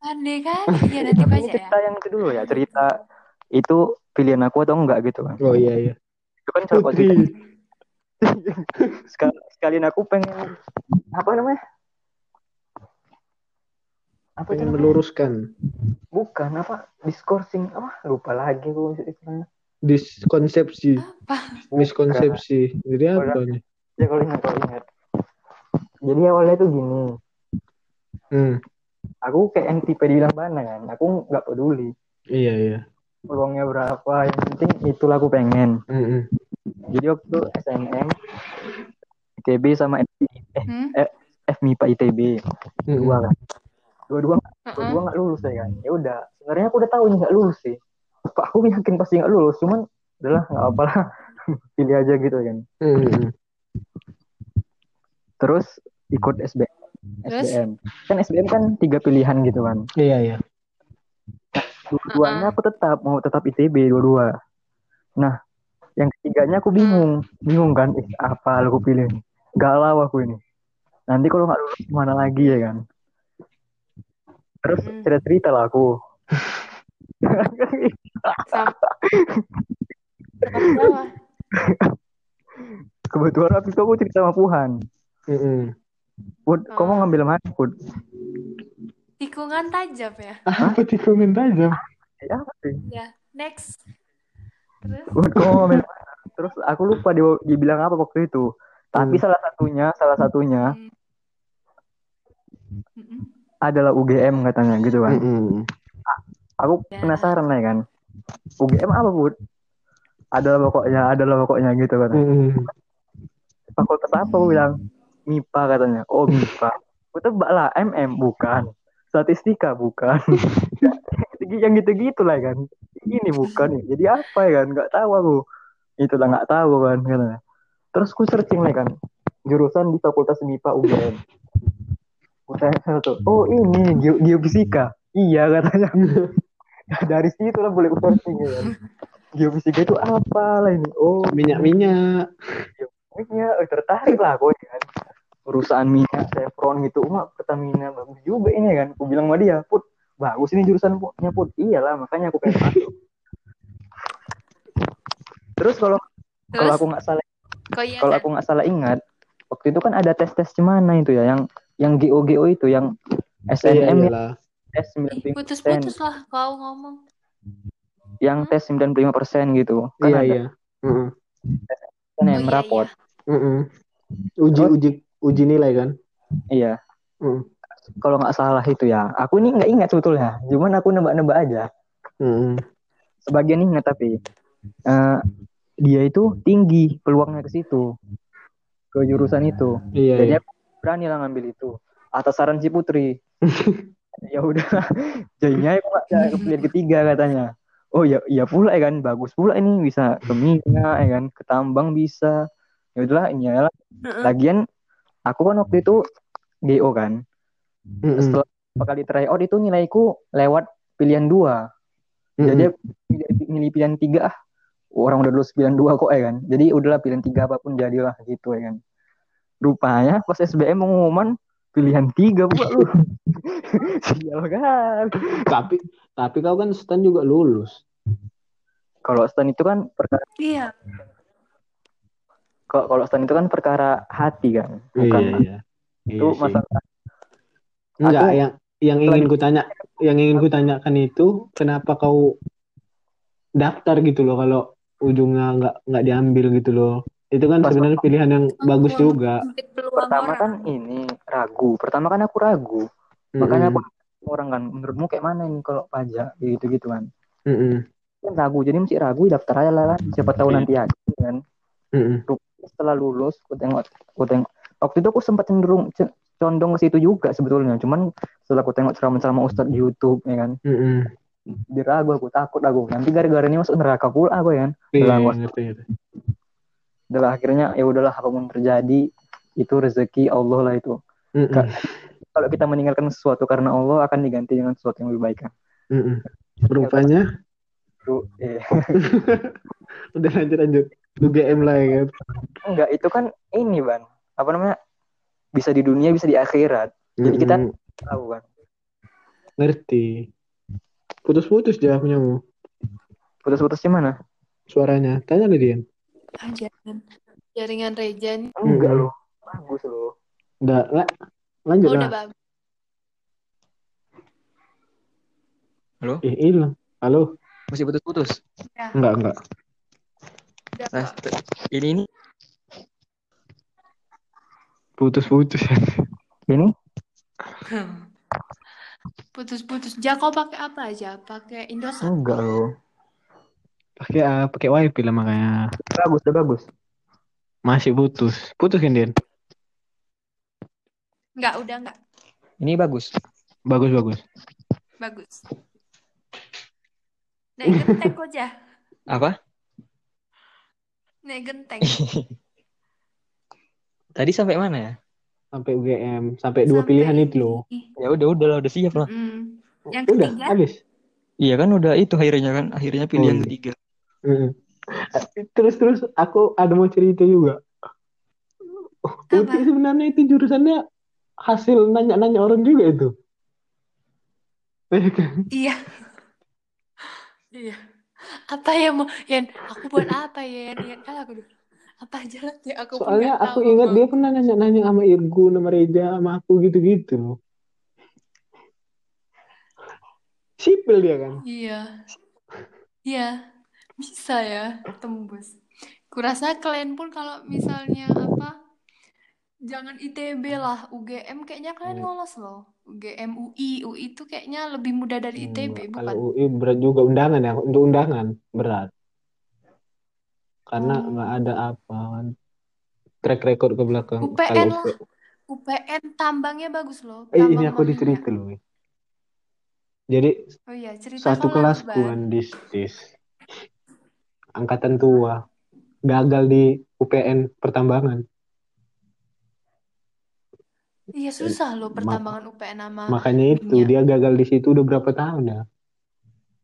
Pandai kan? Iya nanti baca ini ya. cerita yang itu dulu ya, cerita itu pilihan aku atau enggak gitu kan. Oh iya iya. Itu kan coba Putri. cerita. Sekal- sekalian aku pengen apa namanya? Apa Pengen namanya? meluruskan Bukan apa? Discoursing apa? Lupa lagi aku istilahnya. Diskonsepsi, Apa? miskonsepsi. Jadi apa nih? Ya kalau ingat, kalau ingat. Jadi awalnya tuh gini, Hmm, aku kayak yang tipe dibilang bana kan, aku nggak peduli iya iya. peluangnya berapa, yang penting itulah aku pengen. Hmm, hmm. Jadi waktu SNM, ITB sama FMI, eh, Hmm? FMIPA ITB Hmm, dua kan, dua-dua Uh-uh. dua-dua nggak lulus ya kan. Ya udah, sebenarnya aku udah tahu ini nggak lulus sih. Pak aku yakin pasti nggak lulus, cuman udahlah nggak apa lah, pilih aja gitu kan. hmm, hmm. Terus ikut SBM. Terus? SBM. Kan SBM kan tiga pilihan gitu kan. Iya iya. Dua-duanya aku tetap mau tetap ITB dua-dua. Nah, yang ketiganya aku bingung, bingung kan, eh, apa aku pilih? Galau aku ini. Nanti kalau nggak lulus gimana lagi ya kan? Terus Mm. cerita-cerita lah aku. Kebetulan waktu itu aku cerita sama Puhan. Hmm, hmm. Kamu ngambil mana, Put? Tikungan tajam ya. Apa tikungan tajam? Ya, apa sih? Ya. Next. Terus? Put, kamu ngambil mana? Terus aku lupa dia, dia bilang apa waktu itu. Tapi Hmm. salah satunya, salah satunya Hmm. Mm-mm. adalah UGM katanya gitu kan. Hmm, hmm. Aku Ya. penasaran lah kan. UGM apa, Bud? Adalah pokoknya, adalah pokoknya gitu kan. Hmm. Fakultas apa aku bilang? MIPA katanya. Oh, MIPA. Aku tebak lah, MM bukan. Statistika bukan. yang gitu-gitu lah kan. Ini bukan. Jadi apa ya kan? Nggak tahu aku. Itulah nggak tahu kan katanya. Terus aku searching lah kan. Jurusan di Fakultas MIPA UGM. Tuh, oh ini geo- geofisika. Iya katanya. Dari situ lah boleh searching ya. Geofisika itu apa lah ini? Oh, Minyak-minyak. minyak eh, tertarik lah aku ya kan perusahaan minyak Chevron gitu umat Pertamina bagus juga ini kan aku bilang sama dia put bagus ini jurusan punya put iyalah makanya aku pengen masuk terus kalau kalau aku nggak salah iya kalau kan? aku nggak salah ingat waktu itu kan ada tes tes mana itu ya yang yang GO GO itu yang Iya SNM ya, iyalah. Tes Ih, 95 putus-putus lah kau ngomong. yang tes 95 gitu kan Iya ada iya. Hmm, kan Oh, yang iya, raport hmm, hmm. Uji uji uji nilai kan? iya Hmm. kalau nggak salah itu ya aku ini nggak ingat sebetulnya cuman aku nebak-nebak aja Hmm. sebagian ingat tapi eh, dia itu tinggi peluangnya ke situ ke jurusan itu Iya. jadi iya. aku berani lah ngambil itu atas saran si Putri ya udah. Jadinya aku nggak ada ke pilihan ketiga katanya. Oh ya iya pula ya kan. Bagus pula ini. Bisa ke minyak ya kan. Ke tambang bisa. Ya udahlah ini ya lagian aku kan waktu itu GO kan. Setelah beberapa kali tryout itu nilaiku lewat pilihan dua. Jadi aku milih pilihan tiga ah. Orang udah lulus pilihan dua kok ya kan. Jadi udahlah pilihan tiga apa pun jadilah gitu ya kan. Rupanya pas SBM pengumuman pilihan tiga pula lu sial kan tapi tapi kau kan stan juga lulus. kalau stan itu kan perkara Iya. kalau kalau stan itu kan perkara hati kan bukan Iya, iya. itu Iya masalah Enggak, Aku- yang yang ingin ku tanya, yang ingin ku tanyakan itu kenapa kau daftar gitu loh kalau ujungnya nggak nggak diambil gitu loh. Itu kan Pas- sebenarnya pilihan yang bagus Peluang- juga. peluang pertama orang. kan ini ragu. Pertama kan aku ragu. Makanya aku orang kan. Menurutmu kayak mana ini kalau pajak? Gitu gitu kan. Kan ragu. Jadi masih ragu daftar aja lah siapa tahu Iya. nanti aja kan. Mm-mm. setelah lulus aku tengok aku tengok waktu itu aku sempat cenderung c- condong ke situ juga sebetulnya. Cuman setelah aku tengok ceramah-ceramah ustadz di YouTube ya kan. Mm-mm. diragu aku takut aku nanti gara-gara ini masuk neraka pula aku ya kan. Iya, Udah, iya, udah akhirnya ya udahlah apa pun terjadi itu rezeki Allah lah itu Mm-mm. Kak. kalau kita meninggalkan sesuatu karena Allah akan diganti dengan sesuatu yang lebih baik kan Mm-mm. Rupanya Itu, eh, udah lanjut lanjut. UGM lah ya kan. enggak itu kan ini ban apa namanya bisa di dunia bisa di akhirat Jadi kita- Mm-mm. tahu kan ngerti. Putus-putus jawabnya putus-putus di mana suaranya. Tanya. Ah, jaringan jaringan Reja nih. enggak Mm-mm. loh bagus loh Udah, la- lanjut Oh, udah lah. bagus. Eh, hilang. Halo? masih putus-putus Enggak, enggak. Udah, nah ini ini Putus-putus. ini Putus-putus. Ja, kau pakai apa aja? Pakai Indosat? enggak loh pakai ah, pakai wifi lah makanya. bagus udah bagus Masih putus. Putus kan, Dian? Enggak, udah enggak. ini bagus Bagus, bagus. Bagus. Naik genteng kok, Ja. apa Naik genteng. tadi sampai mana ya Sampai UGM, sampai dua Sampai pilihan ini. itu loh. ya udah udah lah udah siap lah Mm. Yang Udah, ketiga, habis. iya kan udah itu akhirnya kan akhirnya pilihan Oh, iya. ketiga. Terus terus aku ada mau cerita juga. Uti sebenarnya itu jurusannya hasil nanya-nanya orang juga itu. Iya kan? iya. Iya. Apa ya mau Yan? Aku buat apa ya Yan? Yan kan aku. Apa aja lah ya aku Soalnya aku tahu ingat dia pernah nanya-nanya sama Irgun, sama Reja, sama aku gitu-gitu. Sipil dia kan. Iya. Iya. Bisa ya tembus. Kurasa kalian pun kalau misalnya apa jangan ITB lah, UGM kayaknya kalian Hmm. lolos loh. UGM UI, UI itu kayaknya lebih mudah dari ITB, Enggak, bukan? Kalau UI berat juga undangan ya, untuk undangan berat. Karena Oh. nggak ada apa kan. Track record ke belakang. UPN lah. UP- UPN tambangnya bagus loh. Eh, ini Tambang aku minyak. dicerita loh. Jadi Oh iya, cerita satu Ban. kan di STIS. Angkatan tua. Gagal di UPN pertambangan. Iya susah loh Ma- pertambangan UPN sama Makanya itu minyak. dia gagal di situ udah berapa tahun ya?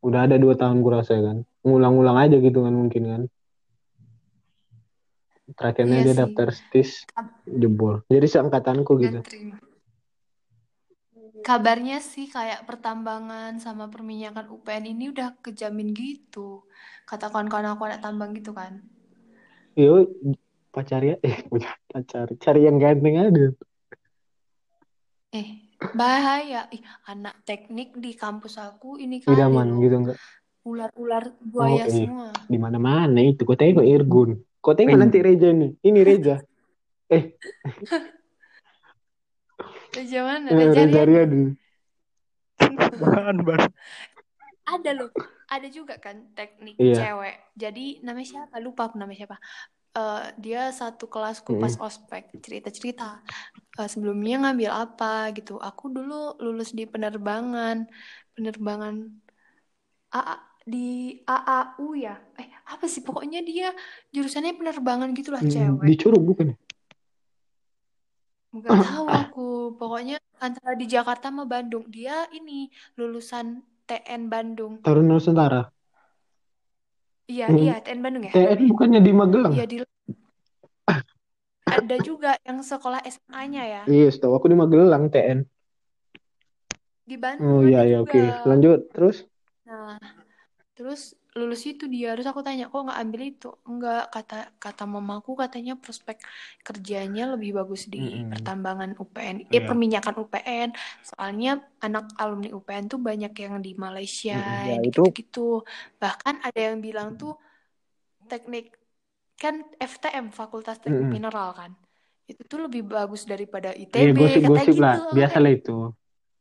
Udah ada dua tahun kurasa kan. Ngulang-ngulang aja gitu kan mungkin kan. Terakhirnya Iya dia sih. daftar STIS jebol. Jadi seangkatanku gitu. Terima. Kabarnya sih kayak pertambangan sama perminyakan UPN ini udah kejamin gitu. Kata kawan-kawan aku anak tambang gitu kan. Yo pacar ya eh punya pacar cari yang ganteng aja. Eh, bahaya. Ih, anak teknik di kampus aku ini kali Idaman gitu enggak? Ular-ular buaya Oh, iya. semua. Di mana-mana itu. Kau tengok Irgun. Kau tengok nanti Reja nih. Ini Reja. Eh, Reja mana? Reja Reja. Riyadi. bahan bahan Ada loh. ada juga kan teknik Iya. cewek. Jadi namanya siapa? Lupa aku namanya siapa. Eh, dia satu kelasku pas ospek cerita-cerita Eh, sebelumnya ngambil apa gitu. Aku dulu lulus di penerbangan, penerbangan AA di AAU ya. Eh apa sih pokoknya dia jurusannya penerbangan gitulah Hmm, cewek. di Curug bukan? Nggak tahu aku. Pokoknya antara di Jakarta sama Bandung. Dia ini lulusan TN Bandung. Taruna Nusantara. Iya, Hmm. iya, TN Bandung ya. TN bukannya di Magelang? Iya di ada juga yang sekolah SMA-nya ya Iya, setahu aku di Magelang TN. di Bandung Oh iya iya oke. Lanjut terus. Nah, terus lulus itu dia, terus aku tanya, kok nggak ambil itu? Enggak, kata kata mamaku katanya prospek kerjanya lebih bagus di Mm-mm. pertambangan UPN, eh Iya. perminyakan UPN. Soalnya anak alumni UPN tuh banyak yang di Malaysia, Mm-mm. Ya, yang itu- gitu-gitu. Bahkan ada yang bilang tuh teknik kan FTM Fakultas Teknik Mm-mm. Mineral kan. Itu tuh lebih bagus daripada ITB, gosip-gosip katanya lah. gitu. Biasa lah itu.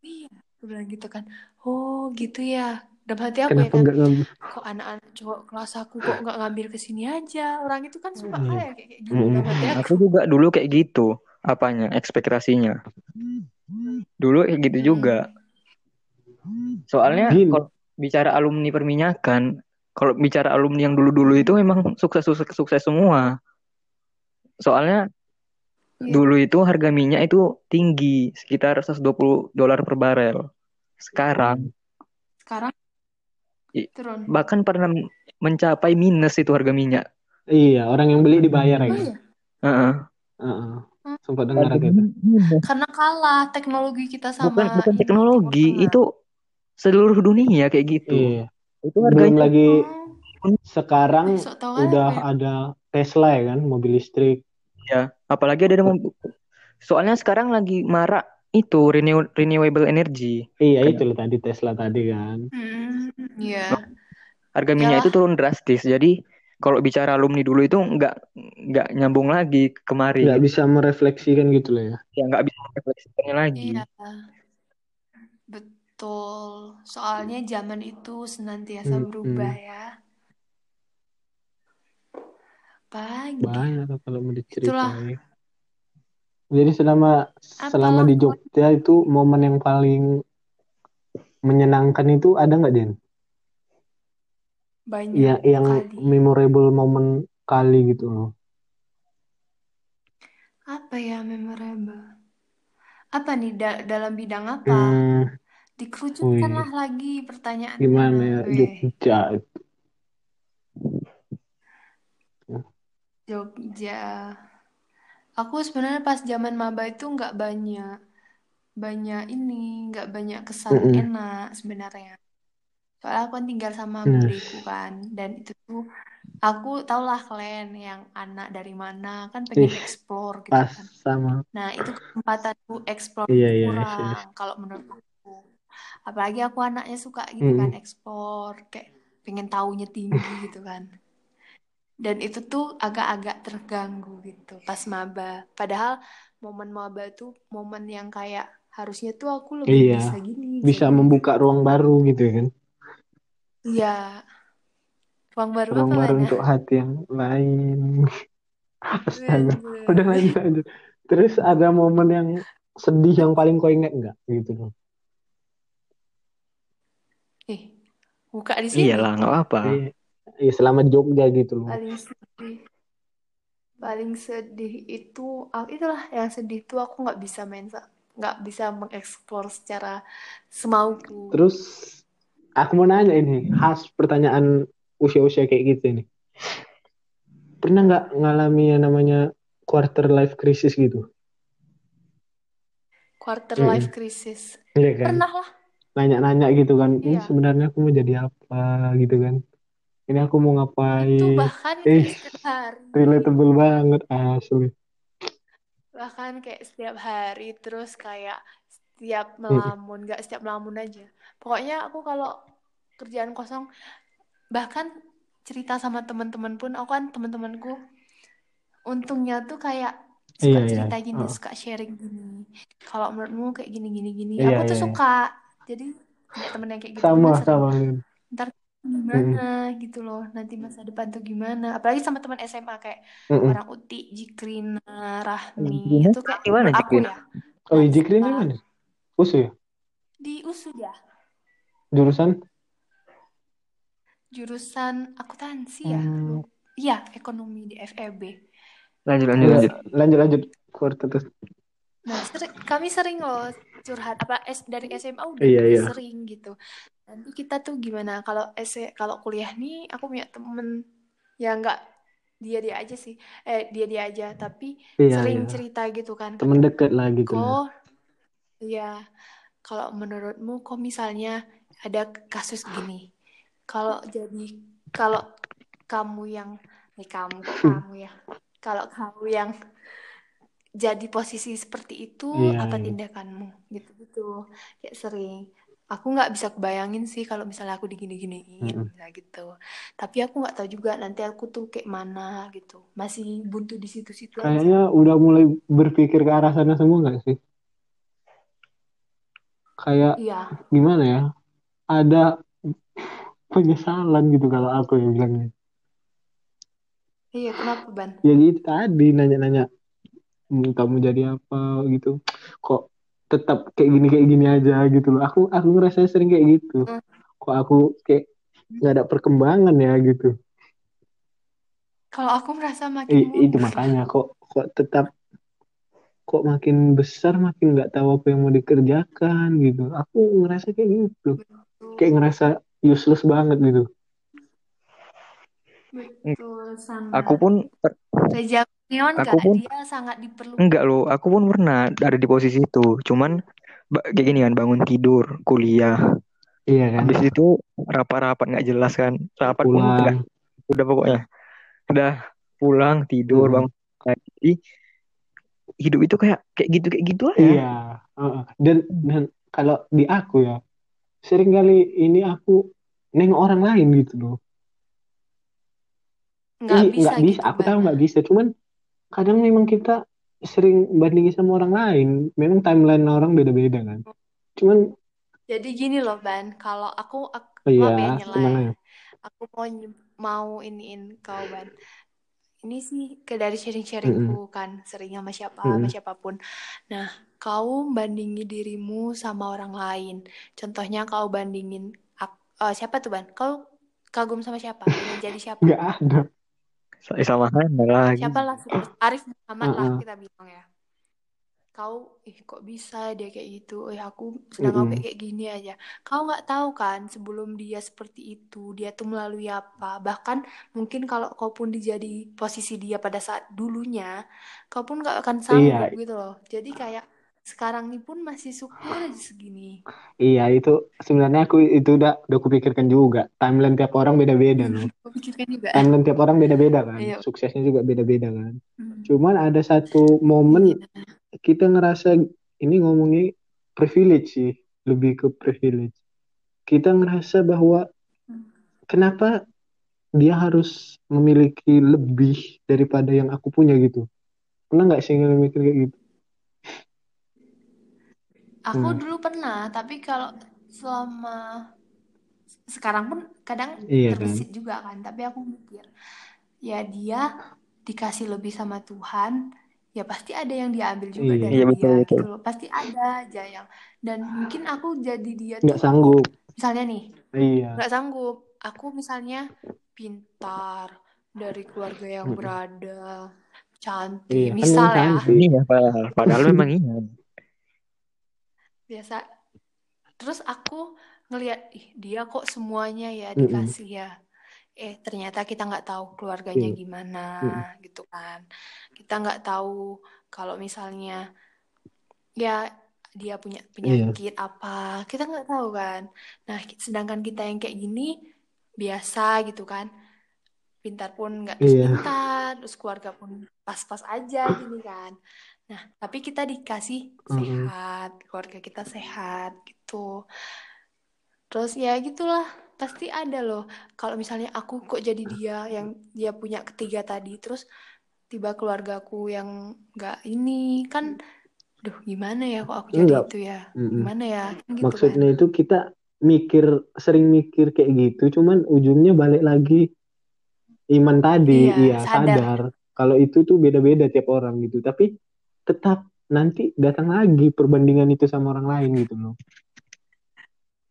Iya, bilang gitu kan. Oh, gitu ya. Dalam hati aku ya Kenapa kan, enggak ngambil? kok anak-anak cowok kelas aku kok nggak ngambil ke sini aja. Orang itu kan suka Iya. kayak kayak gitu hati aku. Aku juga dulu kayak gitu. Apanya? Ekspektasinya. Dulu kayak gitu Hmm. juga. Soalnya Gini. kalau bicara alumni perminyakan, kalau bicara alumni yang dulu-dulu itu memang sukses sukses sukses semua. Soalnya Iya. dulu itu harga minyak itu tinggi, sekitar 120 dolar per barel. Sekarang Sekarang turun. bahkan pernah mencapai minus itu harga minyak. Iya, orang yang beli dibayar ya. Oh kan? iya, Heeh. Heeh. Sempat dengar Harga aku itu. minus. karena kalah teknologi kita sama Bukan bukan teknologi, Tengah. itu seluruh dunia kayak gitu. Iya. Itu Belum harganya lagi Oh, sekarang eh, udah ya. ada Tesla ya kan, mobil listrik. ya, apalagi ada mobil. Soalnya sekarang lagi marak itu renew- renewable energy. Iya, Kayak- itu loh tadi Tesla tadi kan. Hmm, iya. Harga minyak Iyalah. itu turun drastis. Jadi kalau bicara alumni dulu itu nggak nggak nyambung lagi kemari. Nggak bisa merefleksikan gitu loh ya. Ya nggak bisa refleksikannya lagi. Iya, betul. Soalnya zaman itu senantiasa Hmm, berubah hmm. ya. Apalagi? Banyak kalau mau Itulah. Jadi selama selama di Jogja itu momen yang paling menyenangkan itu ada nggak Den? Banyak Ya, yang kali. memorable momen kali gitu loh. Apa ya memorable? Apa nih da- dalam bidang apa? Hmm, Dikerucutkanlah lagi pertanyaannya. gimana ya Jogja itu? Jogja. Aku sebenarnya pas zaman maba itu nggak banyak banyak ini, nggak banyak kesan Mm-mm. enak sebenarnya. Soalnya aku kan tinggal sama budeku kan, dan itu tuh aku tau lah kalian yang anak dari mana kan pengen Ih, explore gitu Pas kan. sama. Nah, itu kesempatanku explore Iya, iya, kurang yes. kalau menurut aku. Apalagi aku anaknya suka gitu kan Mm-mm. explore, kayak pengen taunya tinggi gitu kan. Dan itu tuh agak-agak terganggu gitu pas maba. Padahal momen maba itu momen yang kayak harusnya tuh aku lebih Iya, bisa gini, bisa membuka ruang baru gitu ya kan. Iya, ruang baru Ruang apa baru mana? untuk hati yang lain. Astaga. Bener. Udah lanjut lanjut. Terus ada momen yang sedih yang paling kau ingat nggak gitu loh. Eh, buka di sini. Iyalah, nggak apa-apa. Iya, iya, selama di Jogja gitu loh. Paling sedih. Paling sedih itu, ah, itulah yang sedih tuh aku nggak bisa main, nggak bisa mengeksplor secara semauku. Terus aku mau nanya ini, khas pertanyaan usia-usia kayak gitu nih. Pernah nggak ngalami yang namanya quarter life crisis gitu? Quarter Mm-mm. life crisis. Iya kan? Pernah lah. Nanya-nanya gitu kan. Ini Iya. sebenarnya aku mau jadi apa gitu kan. Ini aku mau Itu ngapain. bahkan Eh, setiap hari. relatable banget asli. Bahkan kayak setiap hari terus kayak setiap melamun, nggak setiap melamun aja. Pokoknya aku kalau kerjaan kosong, bahkan cerita sama teman-teman pun, aku kan teman-temanku untungnya tuh kayak Iya, suka iya. cerita gini, Oh. suka sharing gini. Kalau menurutmu kayak gini, gini, gini. Iya, Aku tuh iya, iya. suka. Jadi temen yang kayak gitu Sama, sama. Gimana gitu loh nanti masa depan tuh gimana apalagi sama teman SMA kayak Mm-mm. orang Uti, Jikrina, Rahmi Jikrina itu kayak gimana, aku Jikrina? ya Oh, Nah, Jikrin setelah mana? Usu ya? di USU ya Jurusan? jurusan akuntansi ya Hmm. iya ekonomi di FEB Lanjut, lanjut, Iya, lanjut. lanjut lanjut. Nah, seri- kami sering loh curhat apa S dari SMA udah Iya, iya. sering gitu. Nanti kita tuh gimana kalau S kalau kuliah nih aku punya temen yang nggak dia dia aja sih eh dia dia aja tapi Iya, sering iya. cerita gitu kan Temen deket lah gitu lah. kok ya kalau menurutmu kok misalnya ada kasus gini kalau jadi kalau kamu yang nih kamu kok kamu ya kalau kamu yang jadi posisi seperti itu Iya, apa iya. tindakanmu gitu gitu kayak sering aku nggak bisa kebayangin sih kalau misalnya aku digini-giniin Mm-mm. nah gitu tapi aku nggak tahu juga nanti aku tuh kayak mana gitu masih buntu di situ-situ aja Kayaknya udah mulai berpikir ke arah sana semua nggak sih? Kayak iya gimana ya? Ada penyesalan gitu kalau aku yang bilangnya. iya kenapa ban Ya gitu tadi nanya-nanya "Hmm, kamu jadi apa gitu. Kok tetap kayak gini kayak gini aja gitu loh. Aku aku ngerasa sering kayak gitu. Hmm. Kok aku kayak nggak ada perkembangan ya gitu. kalau aku merasa makin I- itu makanya kok kok tetap kok makin besar makin nggak tahu apa yang mau dikerjakan gitu. Aku ngerasa kayak gitu. Kayak ngerasa useless banget gitu. betul sama Aku pun Reza Kurniawan Aku kak pun- dia sangat diperlukan enggak loh, aku pun pernah ada di posisi itu. Cuman ba- kayak gini kan, bangun tidur, kuliah. Iya kan? Habis itu rapat-rapat nggak jelas kan. Rapat pun Pulang. udah pokoknya. Udah pulang, tidur, Hmm. bangun lagi. Jadi, hidup itu kayak kayak gitu kayak gitu aja. Iya. Heeh. Dan dan kalau di aku ya sering kali ini aku nengok orang lain gitu loh. nggak Ih, bisa nggak bisa. gitu Aku tahu Ban. nggak bisa. Cuman kadang memang kita sering bandingin sama orang lain. Memang timeline orang beda-beda kan. Cuman jadi gini loh Ban kalau aku, aku oh ya iya, ya ya? aku mau mau iniin kau Ban ini sih ke dari sharing-sharingku kan sering sama siapa sama Mm-mm. siapa pun nah kau bandingin dirimu sama orang lain contohnya kau bandingin ak- eh, siapa tuh Ban kau kagum sama siapa ingin jadi siapa Nggak ada. Sa- Sama Hana lagi. siapa lah? Arif Muhammad lah Uh-uh. kita bilang ya. Kau ih kok bisa dia kayak gitu? Eh aku sedang aku Mm-mm. kayak kayak gini aja. Kau nggak tahu kan sebelum dia seperti itu dia tuh melalui apa? Bahkan mungkin kalau kau pun dijadi posisi dia pada saat dulunya kau pun nggak akan sanggup Iya, gitu loh. Jadi kayak sekarang ini pun masih syukur aja segini iya itu sebenarnya aku itu udah udah kupikirkan juga. Timeline tiap orang beda-beda loh. Kau pikirkan juga Timeline tiap orang beda-beda kan. Iya. Suksesnya juga beda-beda kan. Hmm. Cuman ada satu momen Iya. kita ngerasa ini ngomongnya privilege sih, lebih ke privilege. Kita ngerasa bahwa kenapa dia harus memiliki lebih daripada yang aku punya gitu. Pernah nggak sih mikir kayak gitu? Aku Hmm. dulu pernah, tapi kalau selama sekarang pun kadang Iya kan? terbesit juga kan. Tapi aku mikir, ya dia dikasih lebih sama Tuhan, ya pasti ada yang diambil juga Iya. dari Iya, dia betul, gitu betul. loh. Pasti ada aja yang dan mungkin aku jadi dia Nggak tuh sanggup. misalnya nih Iya. nggak sanggup. Aku misalnya pintar dari keluarga yang berada, cantik, Iya, kan misal memang ya. cantik. Iya, padahal, padahal memang iya. Biasa terus aku ngelihat ih dia kok semuanya ya dikasih ya eh ternyata kita nggak tahu keluarganya Iya. gimana Mm-mm. gitu kan kita nggak tahu kalau misalnya ya dia punya Iya. penyakit apa kita nggak tahu kan nah sedangkan kita yang kayak gini biasa gitu kan pintar pun nggak terus Iya. pintar terus keluarga pun pas-pas aja gini kan nah tapi kita dikasih Mm-mm. sehat keluarga kita sehat gitu. Terus ya gitulah pasti ada loh. Kalau misalnya aku kok jadi dia yang dia punya ketiga tadi terus tiba keluargaku yang nggak ini kan duh gimana ya kok aku jadi Enggak. itu ya? Gimana ya? Kan gitu kan. Maksudnya itu kita mikir sering mikir kayak gitu cuman ujungnya balik lagi iman tadi. Iya, iya sadar. sadar. Kalau itu tuh beda-beda tiap orang gitu. Tapi tetap nanti datang lagi perbandingan itu sama orang lain gitu loh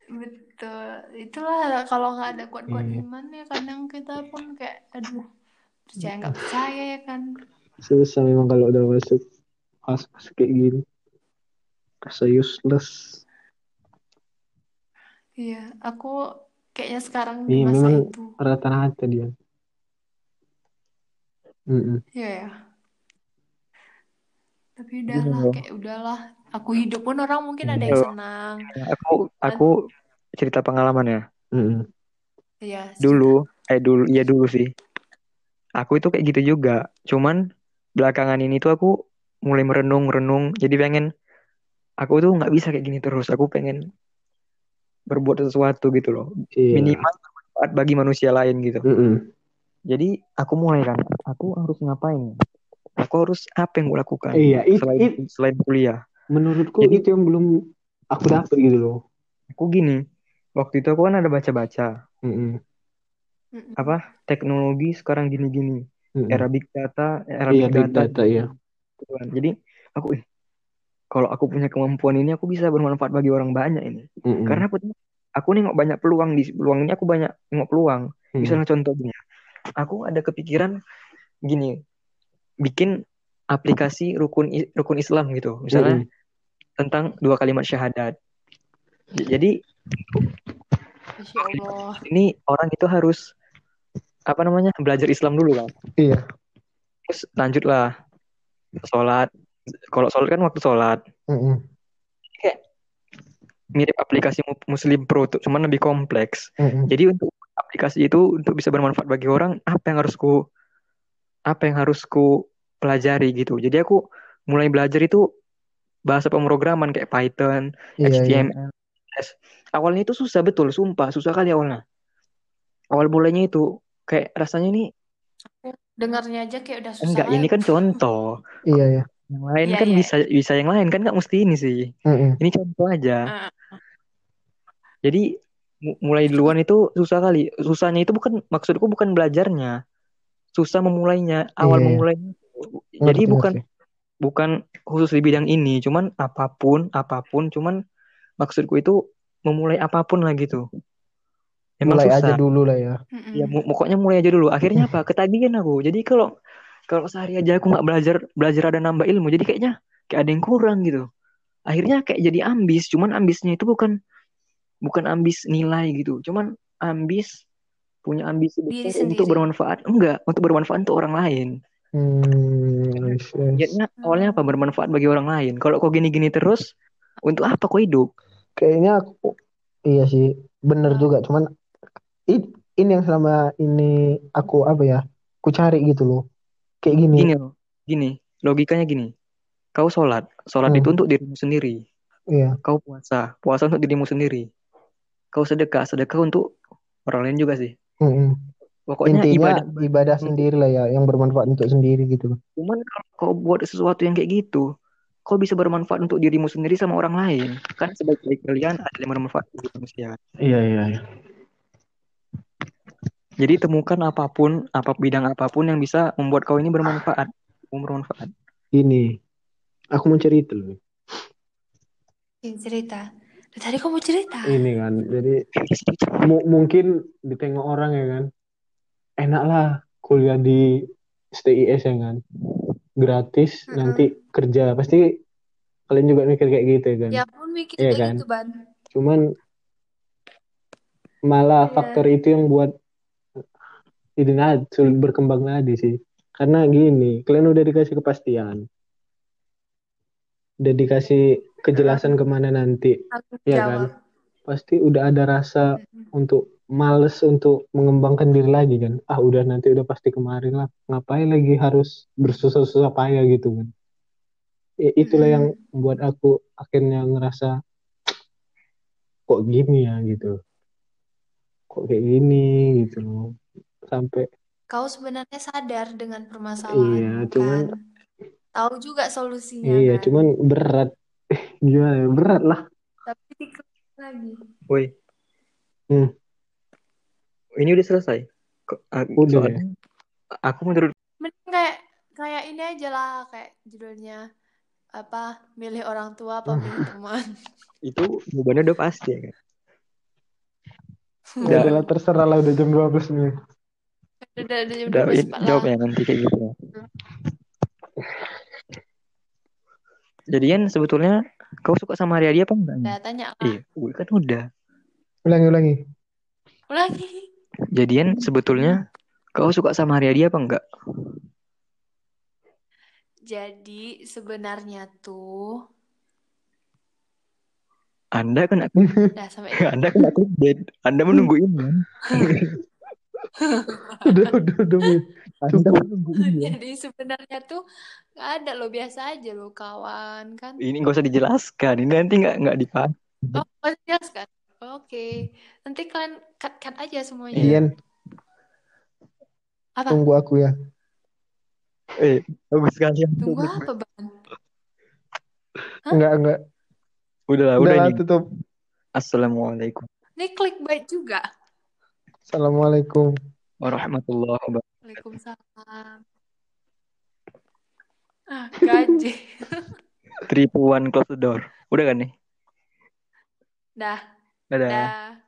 Betul. Itulah kalau nggak ada kuat-kuat Iya. iman ya kadang kita pun kayak aduh percaya nggak percaya ya kan. susah memang kalau udah masuk fase kayak gini rasa useless Iya, aku kayaknya sekarang di iya masa memang itu. rata-rata dia Mm-mm. Iya ya. Tapi udahlah, loh. kayak udahlah. Aku hidup pun orang mungkin ada Iya. yang Loh. senang. Aku aku cerita pengalaman ya. Iya, Dulu, eh dulu, iya dulu sih. Aku itu kayak gitu juga. Cuman belakangan ini tuh aku mulai merenung-renung. Jadi pengen, aku tuh nggak bisa kayak gini terus. Aku pengen berbuat sesuatu gitu loh. iya Minimal bermanfaat bagi manusia lain gitu. Mm-mm. Jadi aku mulai kan, aku harus ngapain? Aku harus apa yang gue lakukan iya it, selain it, selain kuliah? menurutku Jadi- itu yang belum aku dapet gitu loh Aku gini, waktu itu aku kan ada baca-baca Mm-mm. Mm-mm. apa teknologi sekarang gini-gini, era big data, era iya big big data, data iya. Jadi aku, ih, kalau aku punya kemampuan ini, aku bisa bermanfaat bagi orang banyak ini. Mm-mm. Karena aku aku nengok banyak peluang di peluang ini, aku banyak nengok peluang. Mm. Misalnya contohnya, aku ada kepikiran gini, bikin aplikasi rukun rukun Islam gitu, misalnya Mm-mm. tentang dua kalimat syahadat. Jadi ini orang itu harus apa namanya belajar Islam dulu lah. iya Terus lanjutlah sholat. Kalau sholat kan waktu sholat. Mm-mm. Mirip aplikasi Mu- Muslim Pro tuh, cuman lebih kompleks. Mm-mm. Jadi untuk aplikasi itu untuk bisa bermanfaat bagi orang, apa yang harus ku apa yang harus ku pelajari gitu. Jadi aku mulai belajar itu bahasa pemrograman kayak Python, iya iya HTML, CSS. Awalnya itu susah betul, sumpah susah kali awalnya. Awal mulainya itu kayak rasanya ini Dengarnya aja kayak udah susah. enggak, ini aja. kan contoh. iya iya Yang lain Iya, kan iya. bisa bisa yang lain kan nggak mesti ini sih. Mm-mm. Ini contoh aja. Ah, Jadi mu- mulai duluan itu susah kali. Susahnya itu bukan maksudku bukan belajarnya. Susah memulainya, awal Iya, iya. memulainya. Jadi Ngerti, bukan ngerti. bukan khusus di bidang ini, cuman apa pun, apa pun, cuman maksudku itu memulai apa pun lah gitu. Emang mulai susah. aja dulu lah ya. Ya, mu- pokoknya mulai aja dulu. Akhirnya apa? Ketagihan aku. Jadi kalau kalau sehari aja aku nggak belajar belajar ada nambah ilmu, jadi kayaknya kayak ada yang kurang gitu. Akhirnya kayak jadi ambis. Cuman ambisnya itu bukan bukan ambis nilai gitu. Cuman ambis punya ambisi Diri untuk sendiri. bermanfaat. Enggak, untuk bermanfaat untuk orang lain. Hmm. Niatnya awalnya apa? Bermanfaat bagi orang lain. Kalau kau gini-gini terus, untuk apa kau hidup? kayaknya aku iya sih bener juga cuman ini yang selama ini aku apa ya aku cari gitu loh kayak gini Gini loh, gini. Logikanya gini. Kau sholat, sholat Hmm. itu untuk dirimu sendiri. iya Kau puasa, puasa untuk dirimu sendiri. Kau sedekah, sedekah untuk orang lain juga sih. Mm-mm. Pokoknya intinya ibadah. ibadah sendiri lah ya yang bermanfaat untuk sendiri gitu Cuman kalau kau buat sesuatu yang kayak gitu, kau bisa bermanfaat untuk dirimu sendiri sama orang lain. Kan sebaik-baik kalian ada yang bermanfaat bagi manusia. iya iya iya Jadi temukan apa pun, apa bidang apa pun yang bisa membuat kau ini bermanfaat. Mau bermanfaat. ini aku mau cerita loh Ini cerita. Tadi kamu cerita. ini kan jadi mu- mungkin ditengok orang ya kan enak lah kuliah di STIS ya kan gratis Mm-mm. nanti kerja pasti kalian juga mikir kayak gitu ya kan Ya pun mikir kayak kan? gitu, Ban. cuman malah Iya. faktor itu yang buat nah, sulit berkembang lagi sih karena gini kalian udah dikasih kepastian udah dikasih kejelasan ke mana nanti Aku Iya jawab. kan? pasti udah ada rasa Mm-mm. untuk males untuk mengembangkan diri lagi kan? Ah udah nanti udah pasti kemarin lah. Ngapain lagi harus bersusah-susah payah gitu kan? Ya, itulah yang membuat aku akhirnya ngerasa kok gini ya gitu. Kok kayak gini gitu loh. Sampai Kau sebenarnya sadar dengan Iya, permasalahan, cuman- kan? Tahu juga solusinya, iya kan? cuman berat. Gimana ya? Berat lah. Tapi lagi. Woi, Hmm. Ini udah selesai. Aku- Udah, soalnya aku menurut Mending kayak kayak ini aja lah kayak judulnya apa milih orang tua apa milih teman. itu jawabannya udah pasti ya kan. Ya Udah. udahlah terserah lah udah jam 12 nih. Udah udah udah jam Udah 12 in- Pak, jawab ya nanti kayak gitu. Jadian sebetulnya kau suka sama Riyadi apa enggak? Udah tanya lah. Iya, udah kan udah. Ulangi ulangi. Ulangi. Jadian sebetulnya kau suka sama Riyadi apa enggak? Jadi sebenarnya tuh Anda kan udah sampai Anda kan aku dead. Anda menunggu ini. kan? udah udah udah. Anda menunggu ini. ya. Jadi sebenarnya tuh nggak ada lo biasa aja lo kawan kan. Ini nggak usah dijelaskan. Ini nanti nggak nggak dipakai. Oh, masih jelas kan? Oke. Nanti kalian cut cut aja semuanya. Ian Apa? tunggu aku ya. Eh, bagus sekali. Tunggu apa, Bang? Enggak enggak. Udah lah, udah Udah lah ini. tutup. Assalamualaikum Ini clickbait juga. Assalamualaikum. warahmatullahi wabarakatuh. Waalaikumsalam. Ah, gaji. Three, two, one, close the door. Udah kan nih? Dah, Dadah. dah.